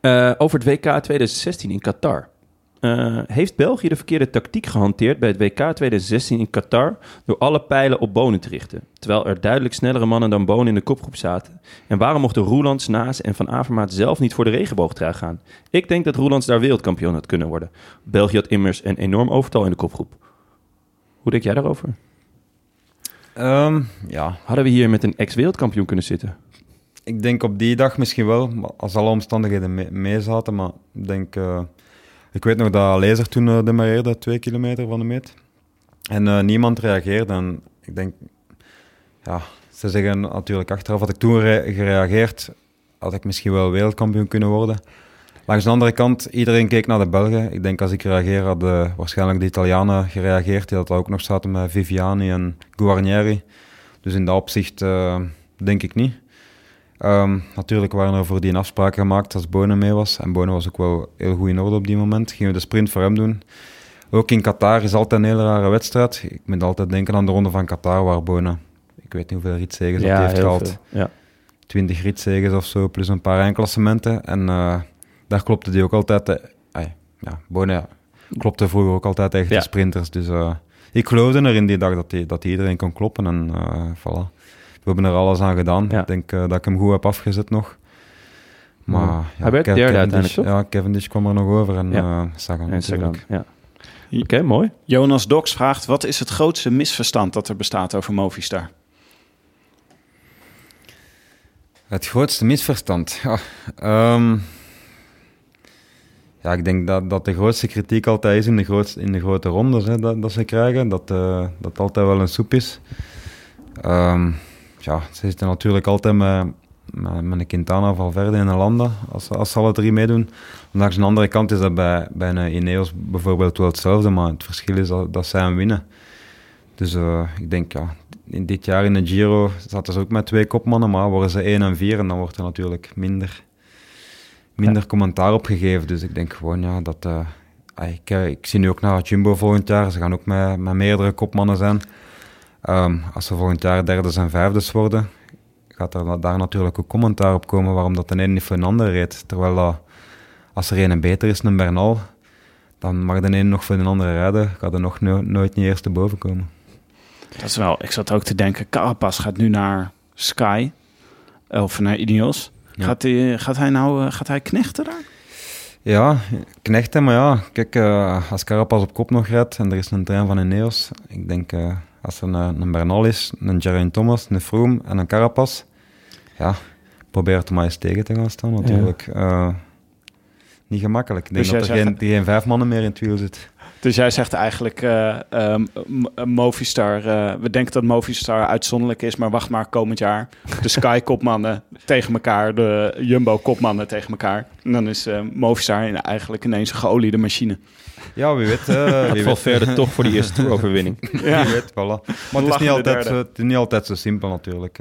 Uh, over het WK 2016 in Qatar. Uh, heeft België de verkeerde tactiek gehanteerd bij het WK 2016 in Qatar door alle pijlen op Bonen te richten, terwijl er duidelijk snellere mannen dan Bonen in de kopgroep zaten? En waarom mochten Roelands, Naas en Van Avermaat zelf niet voor de regenboogtrui gaan? Ik denk dat Roelands daar wereldkampioen had kunnen worden. België had immers een enorm overtal in de kopgroep. Hoe denk jij daarover? Um, ja. Hadden we hier met een ex-wereldkampioen kunnen zitten? Ik denk op die dag misschien wel, als alle omstandigheden mee, mee zaten. Maar ik denk, uh, ik weet nog dat Lezer toen uh, demareerde, twee kilometer van de meet. En uh, niemand reageerde. En ik denk, ja, ze zeggen natuurlijk achteraf, had ik toen gereageerd, had ik misschien wel wereldkampioen kunnen worden. Langs de andere kant, iedereen keek naar de Belgen. Ik denk als ik reageer, hadden waarschijnlijk de Italianen gereageerd, die dat ook nog zaten met Viviani en Guarnieri. Dus in dat opzicht denk ik niet. Um, natuurlijk waren er voor die afspraken gemaakt als Bonen mee was. En Bonen was ook wel heel goed in orde op die moment. Gingen we de sprint voor hem doen. Ook in Qatar is altijd een hele rare wedstrijd. Ik moet altijd denken aan de ronde van Qatar, waar Bonen, ik weet niet hoeveel ritzegens ja, dat heeft gehaald. Veel, ja. 20 ritzegens of zo, plus een paar eindklassementen. En uh, daar klopte die ook altijd... Uh, ja, Bonen ja, klopte vroeger ook altijd tegen de sprinters. Dus uh, ik geloofde erin die dag dat, die, dat die iedereen kon kloppen. En voilà. We hebben er alles aan gedaan. Ja. Ik denk uh, dat ik hem goed heb afgezet nog. Maar ja, derde uiteindelijk, toch? Ja, Cavendish kwam er nog over en ja. uh, Sagan en Sagan, ja. Oké, okay, mooi. Jonas Dox vraagt, wat is het grootste misverstand dat er bestaat over Movistar? Het grootste misverstand. Ja, ehm, ja ik denk dat, dat de grootste kritiek altijd is in de, grootste, in de grote rondes hè, dat, dat ze krijgen. Dat uh, dat altijd wel een soep is. Um, ja, ze zitten natuurlijk altijd met, met, met een Quintana, Valverde en een Landa, als, als ze alle drie meedoen. Langs de andere kant is dat bij, bij een Ineos bijvoorbeeld wel hetzelfde, maar het verschil is dat, dat zij hem winnen. Dus uh, ik denk, ja, in dit jaar in de Giro zaten ze ook met twee kopmannen, maar worden ze 1 en 4 en dan wordt er natuurlijk minder, minder commentaar op gegeven. Dus ik denk gewoon, ja, dat... Uh, ik, ik, zie nu ook naar Jumbo volgend jaar, ze gaan ook met, met meerdere kopmannen zijn. Um, als ze volgend jaar derdes en vijfdes worden, gaat er daar natuurlijk ook commentaar op komen waarom dat de een niet voor een ander reed. Terwijl als er een beter is, een Bernal, dan mag de een nog voor de andere rijden, gaat er nog no nooit niet eerst te boven komen. Dat is wel, ik zat ook te denken, Carapaz gaat nu naar Sky, of naar Ineos. Ja. Gaat, hij, gaat hij nou uh, gaat hij knechten daar? Ja, knechten, maar ja, kijk, uh, als Carapaz op kop nog rijdt en er is een trein van Ineos, ik denk uh, als er een, een Bernal is, een Geraint Thomas, een Froome en een Carapaz, ja, probeer het maar eens tegen te gaan staan natuurlijk. Ja. Uh, niet gemakkelijk. Ik denk dus dat er geen, geen, vijf mannen meer in het wiel zit. Dus jij zegt eigenlijk, uh, um, Movistar, uh, we denken dat Movistar uitzonderlijk is, maar wacht maar komend jaar. De Sky-kopmannen tegen elkaar, de Jumbo-kopmannen tegen elkaar. En dan is uh, Movistar eigenlijk ineens een geoliede machine. Ja, wie weet. Uh, wie valt verder toch voor die eerste overwinning. ja. Wie weet, voilà. Maar het is, niet altijd, het is niet altijd zo simpel natuurlijk.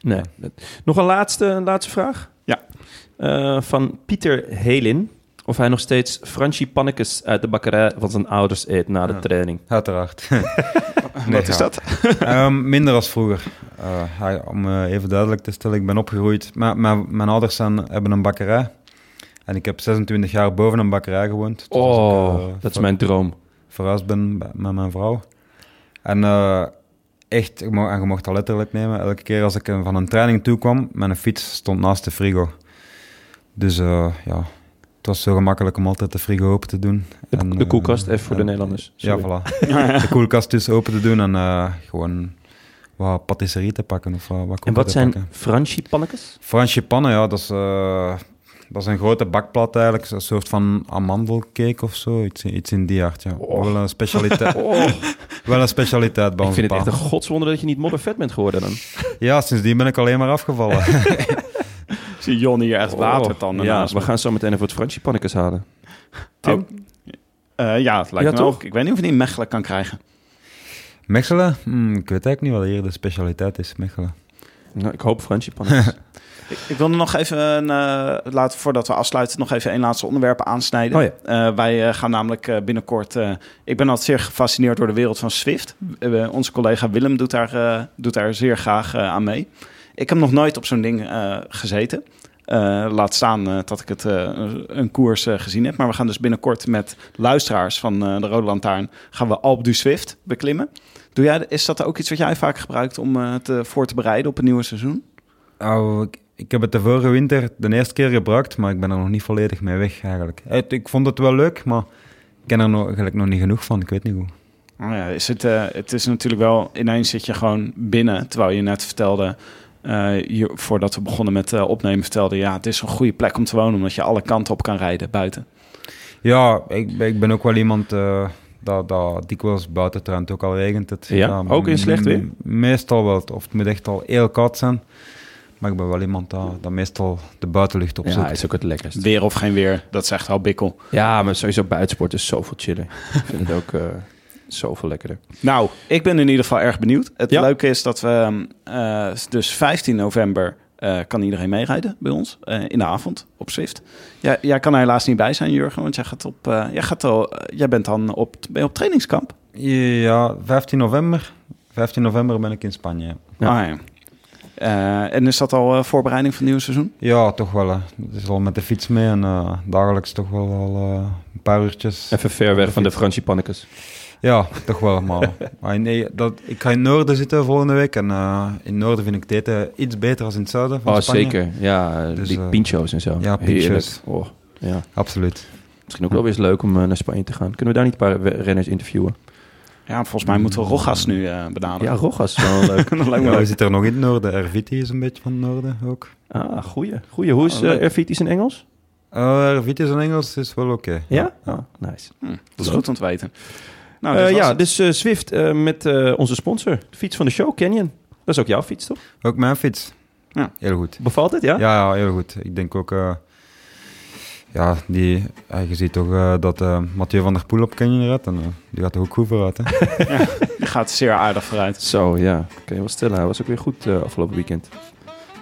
Nee. Nog een laatste, een laatste vraag? Ja. van Pieter Helin of hij nog steeds Franchi pannekes uit de bakkerij van zijn ouders eet na de ja, training. Uiteraard. nee, Wat is dat? um, minder als vroeger. Uh, hij, om uh, even duidelijk te stellen, ik ben opgegroeid. mijn ouders zijn, hebben een bakkerij. En ik heb 26 jaar boven een bakkerij gewoond. Oh, ik, uh, dat is mijn droom. Verhuisd ben met mijn vrouw. En echt, en je mocht dat letterlijk nemen. Elke keer als ik van een training toe kwam, mijn fiets stond naast de frigo. Dus ja, het was zo gemakkelijk om altijd de frigo open te doen. De, en, de koelkast, even voor de Nederlanders. Sorry. Ja, voilà. de koelkast dus open te doen en uh, gewoon wat patisserie te pakken. Of uh, wat en wat zijn franchi-pannetjes? Franchi-pannen, ja, dat is, uh, dat is een grote bakplat eigenlijk. Een soort van amandelcake of zo. Iets, iets in die aard, ja. Oh. Wel een specialiteit. oh. Wel een specialiteit bij Ik vind het echt een godswonder dat je niet moddervet bent geworden dan. ja, sindsdien ben ik alleen maar afgevallen. zie Jon hier echt watertanden Ja, we gaan zo meteen even het Fransje halen. Tim? Oh. Uh, ja, het lijkt ja, me toch? ook. Ik weet niet of je die Mechelen kan krijgen. Mechelen? Hmm, ik weet eigenlijk niet wat hier de specialiteit is, Mechelen. Nou, ik hoop Fransje ik, ik wilde nog even, uh, laten, voordat we afsluiten, nog even een laatste onderwerp aansnijden. Oh ja. uh, wij gaan namelijk binnenkort... ik ben altijd zeer gefascineerd door de wereld van Swift. onze collega Willem doet daar, doet daar zeer graag aan mee. Ik heb nog nooit op zo'n ding uh, gezeten. Uh, laat staan uh, dat ik het een koers gezien heb. Maar we gaan dus binnenkort met luisteraars van de Rode Lantaarn... gaan we Alpe du Swift beklimmen. Doe jij, is dat ook iets wat jij vaak gebruikt om het voor te bereiden op een nieuwe seizoen? Oh, ik, ik, heb het de vorige winter de eerste keer gebruikt... maar ik ben er nog niet volledig mee weg eigenlijk. Ik vond het wel leuk, maar ik ken er nog, eigenlijk nog niet genoeg van. Ik weet niet hoe. Oh ja, is het, het is natuurlijk wel... Ineens zit je gewoon binnen, terwijl je net vertelde uh, hier, voordat we begonnen met uh, opnemen, vertelde ja, het is een goede plek om te wonen, omdat je alle kanten op kan rijden buiten. Ja, ik, ik ben ook wel iemand uh, dat, dat dikwijls buiten traint, ook al regent het. Ja, ook in slecht weer? Meestal wel, of het moet echt al heel koud zijn. Maar ik ben wel iemand dat, dat meestal de buitenlucht opzoekt. Ja, is ook het lekkerst. Weer of geen weer, dat zegt al bikkel. Ja, maar sowieso buitensport is zoveel chiller. ik vind het ook... Zoveel lekkerder. Nou, ik ben in ieder geval erg benieuwd. Het leuke is dat we uh, dus 15 november uh, kan iedereen meerijden bij ons uh, in de avond op Swift. Ja, jij kan er helaas niet bij zijn, Jurgen, want jij, gaat op, jij, gaat al, jij bent dan op, ben je op trainingskamp. Ja, 15 november. 15 november ben ik in Spanje. Ja. Ah, ja. Uh, en is dat al voorbereiding van het nieuwe seizoen? Ja, toch wel. Hè. Het is al met de fiets mee en uh, dagelijks toch wel al een paar uurtjes. Even ver weg van de Fransie Pannekes. Ja, toch wel. Maar, maar nee, dat, ik ga in het noorden zitten volgende week. En uh, in het noorden vind ik het eten iets beter dan in het zuiden van oh, Spanje. zeker. Ja, dus, die uh, pincho's en zo. Ja, pincho's. Oh, ja. Absoluut. Misschien ook wel weer eens leuk om uh, naar Spanje te gaan. Kunnen we daar niet een paar renners interviewen? Ja, volgens mij moeten we Rogas nu eh benaderen. Ja, Rogas is wel leuk. dat lijkt me Ja, leuk. we zitten er nog in het noorden. Erviti is een beetje van het noorden ook. Ah, goeie. goeie. Hoe is uh, Ervitis in Engels? Uh, Erviti in Engels is wel oké. Ja? Oh, nice. Hm, dat is goed om te weten. Nou, Eh, ja, het. dus eh, Zwift eh, met onze sponsor. De fiets van de show, Canyon. Dat is ook jouw fiets, toch? Ook mijn fiets. Ja. Heel goed. Bevalt het, ja? Ja, ja, heel goed. Ik denk ook... eh, ja, die, je ziet toch dat eh, Mathieu van der Poel op Canyon rijdt. En die gaat er ook goed vooruit. Hè? Die gaat zeer aardig vooruit. Zo, ja. Kun je wel stellen. Hij was ook weer goed eh, afgelopen weekend.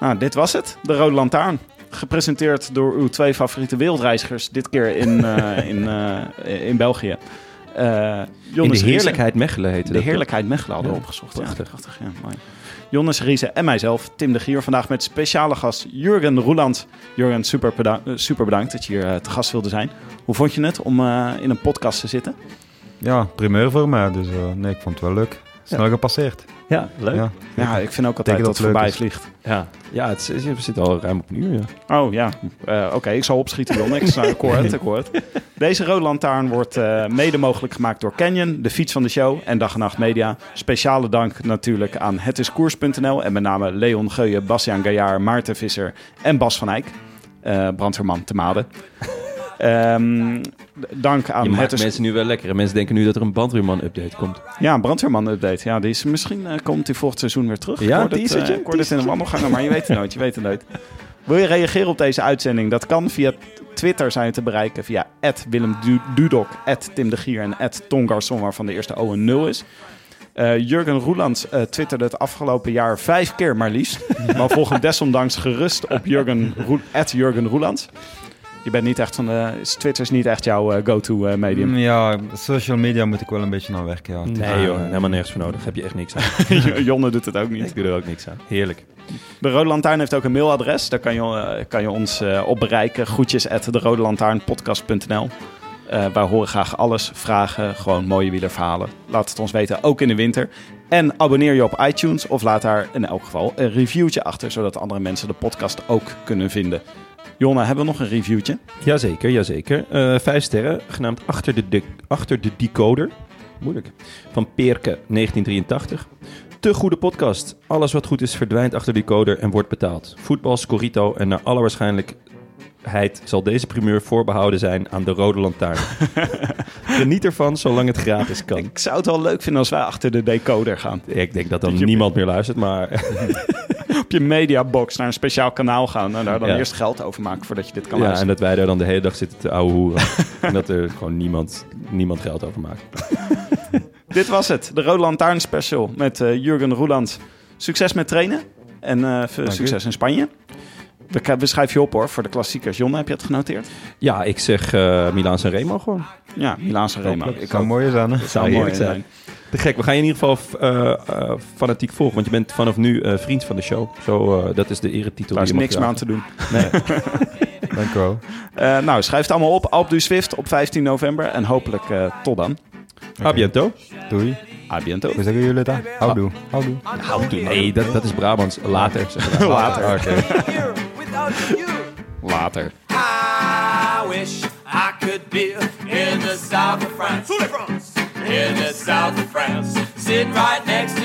Nou, dit was het. De Rode Lantaarn. Gepresenteerd door uw twee favoriete wereldreizigers. Dit keer in, eh, in, eh, in België. Eh In de Riese. heerlijkheid Mechelen heette De dat, heerlijkheid Mechelen hadden we Ja, opgezocht. prachtig. Ja, prachtig. Ja, mooi. Jonas Riese en mijzelf, Tim de Gier. Vandaag met speciale gast Jurgen Roeland. Jurgen, super, beda- eh, super bedankt dat je hier eh, te gast wilde zijn. Hoe vond je het om eh, in een podcast te zitten? Ja, primeur voor mij. Dus eh, nee, ik vond het wel leuk. Snel gepasseerd. Ja, leuk. Ja, Ja. Ja, ik vind ook altijd dat dat het het voorbij is. vliegt. ja. het is, we zitten al ruim op een uur, ja. Oh ja, Eh, oké, ik zal opschieten, Jon. Ik, het, ik hoor het. Deze Rode Lantaarn wordt eh, mede mogelijk gemaakt door Canyon, de fiets van de show en Dag en Nacht Media. Speciale dank natuurlijk aan hetiskoers.nl en met name Leon Geuyen, Bastiaan Gaillard, Maarten Visser en Bas van Eyck, eh brandweerman te Maden. Ehm, dank aan Je het maakt is mensen nu wel lekker. En mensen denken nu dat er een bandweerman-update komt. ja, een brandweerman-update. Ja, die is, misschien eh, komt hij volgend seizoen weer terug. Ja, ik hoor dit, teasertje, eh, ik dit in de wandelgangen, maar je weet het nooit. Je weet het nooit. Wil je reageren op deze uitzending? Dat kan via Twitter zijn te bereiken. Via Willem Du- Dudok, Tim de Gier en Ton Garçon, waarvan de eerste O een 0 is. Eh, Jurgen Roelands twitterde het afgelopen jaar vijf keer maar liefst. maar volg hem desondanks gerust op Jurgen, Jurgen Roelands. Je bent niet echt van de... Twitter is niet echt jouw eh, go-to eh, medium. Mm, Ja, social media moet ik wel een beetje aan werken. Ja. Nee joh, helemaal nergens voor nodig. Heb je echt niks aan. Jonne doet het ook niet. Ik doe er ook niks aan. Heerlijk. De Rode Lantaarn heeft ook een mailadres. Daar kan je, eh, kan je ons eh, op bereiken. Groetjes at de Rode Lantaarnpodcast.nl. Eh, wij horen graag alles, vragen, gewoon mooie wielerverhalen. Laat het ons weten, ook in de winter. En abonneer je op iTunes of laat daar in elk geval een reviewtje achter, zodat andere mensen de podcast ook kunnen vinden. Jonna, hebben we nog een reviewtje? Jazeker, jazeker. Eh vijf sterren, genaamd Achter de, de, Achter de Decoder. Moeilijk. Van Peerke, 1983. Te goede podcast. Alles wat goed is verdwijnt achter de decoder en wordt betaald. Voetbal, Scorito en naar alle waarschijnlijkheid zal deze primeur voorbehouden zijn aan de Rode Lantaarn. Geniet ervan zolang het gratis kan. Ik zou het wel leuk vinden als wij achter de decoder gaan. Ik denk dat dan Dat niemand meer luistert, maar Op je mediabox naar een speciaal kanaal gaan en daar dan Ja. eerst geld over maken voordat je dit kan ja, en luisteren. dat wij daar dan de hele dag zitten te ouwe hoeren. en dat er gewoon niemand, niemand geld over maakt. Dit was het, de Rode Lantaarn special met eh, Jurgen Roeland. Succes met trainen en eh, veel u. succes in Spanje. We, schrijven je op hoor, voor de klassiekers. Jon, heb je het genoteerd? Ja, ik zeg eh Milaan San Remo gewoon. Ja, Milaanse Remo. Het Ik zou ook. mooi zijn, hè? Het zou mooi zijn. Te gek. We gaan je in ieder geval eh, eh, fanatiek volgen. Want je bent vanaf nu eh, vriend van de show. Zo, eh, dat is de eretitel Daar is je niks meer aan te doen. Nee. Dank u wel. Eh, nou, schrijf het allemaal op. Alpe du Swift op 15 november. En hopelijk eh, tot dan. A biento. Doei. A biento. Hoe zeggen jullie dat? Houdoe. Houdoe. Nee, dat, dat is Brabants. Later. Later. Ah, Oké. Later. I wish I could be in the south of France. In the south of France. Sitting right next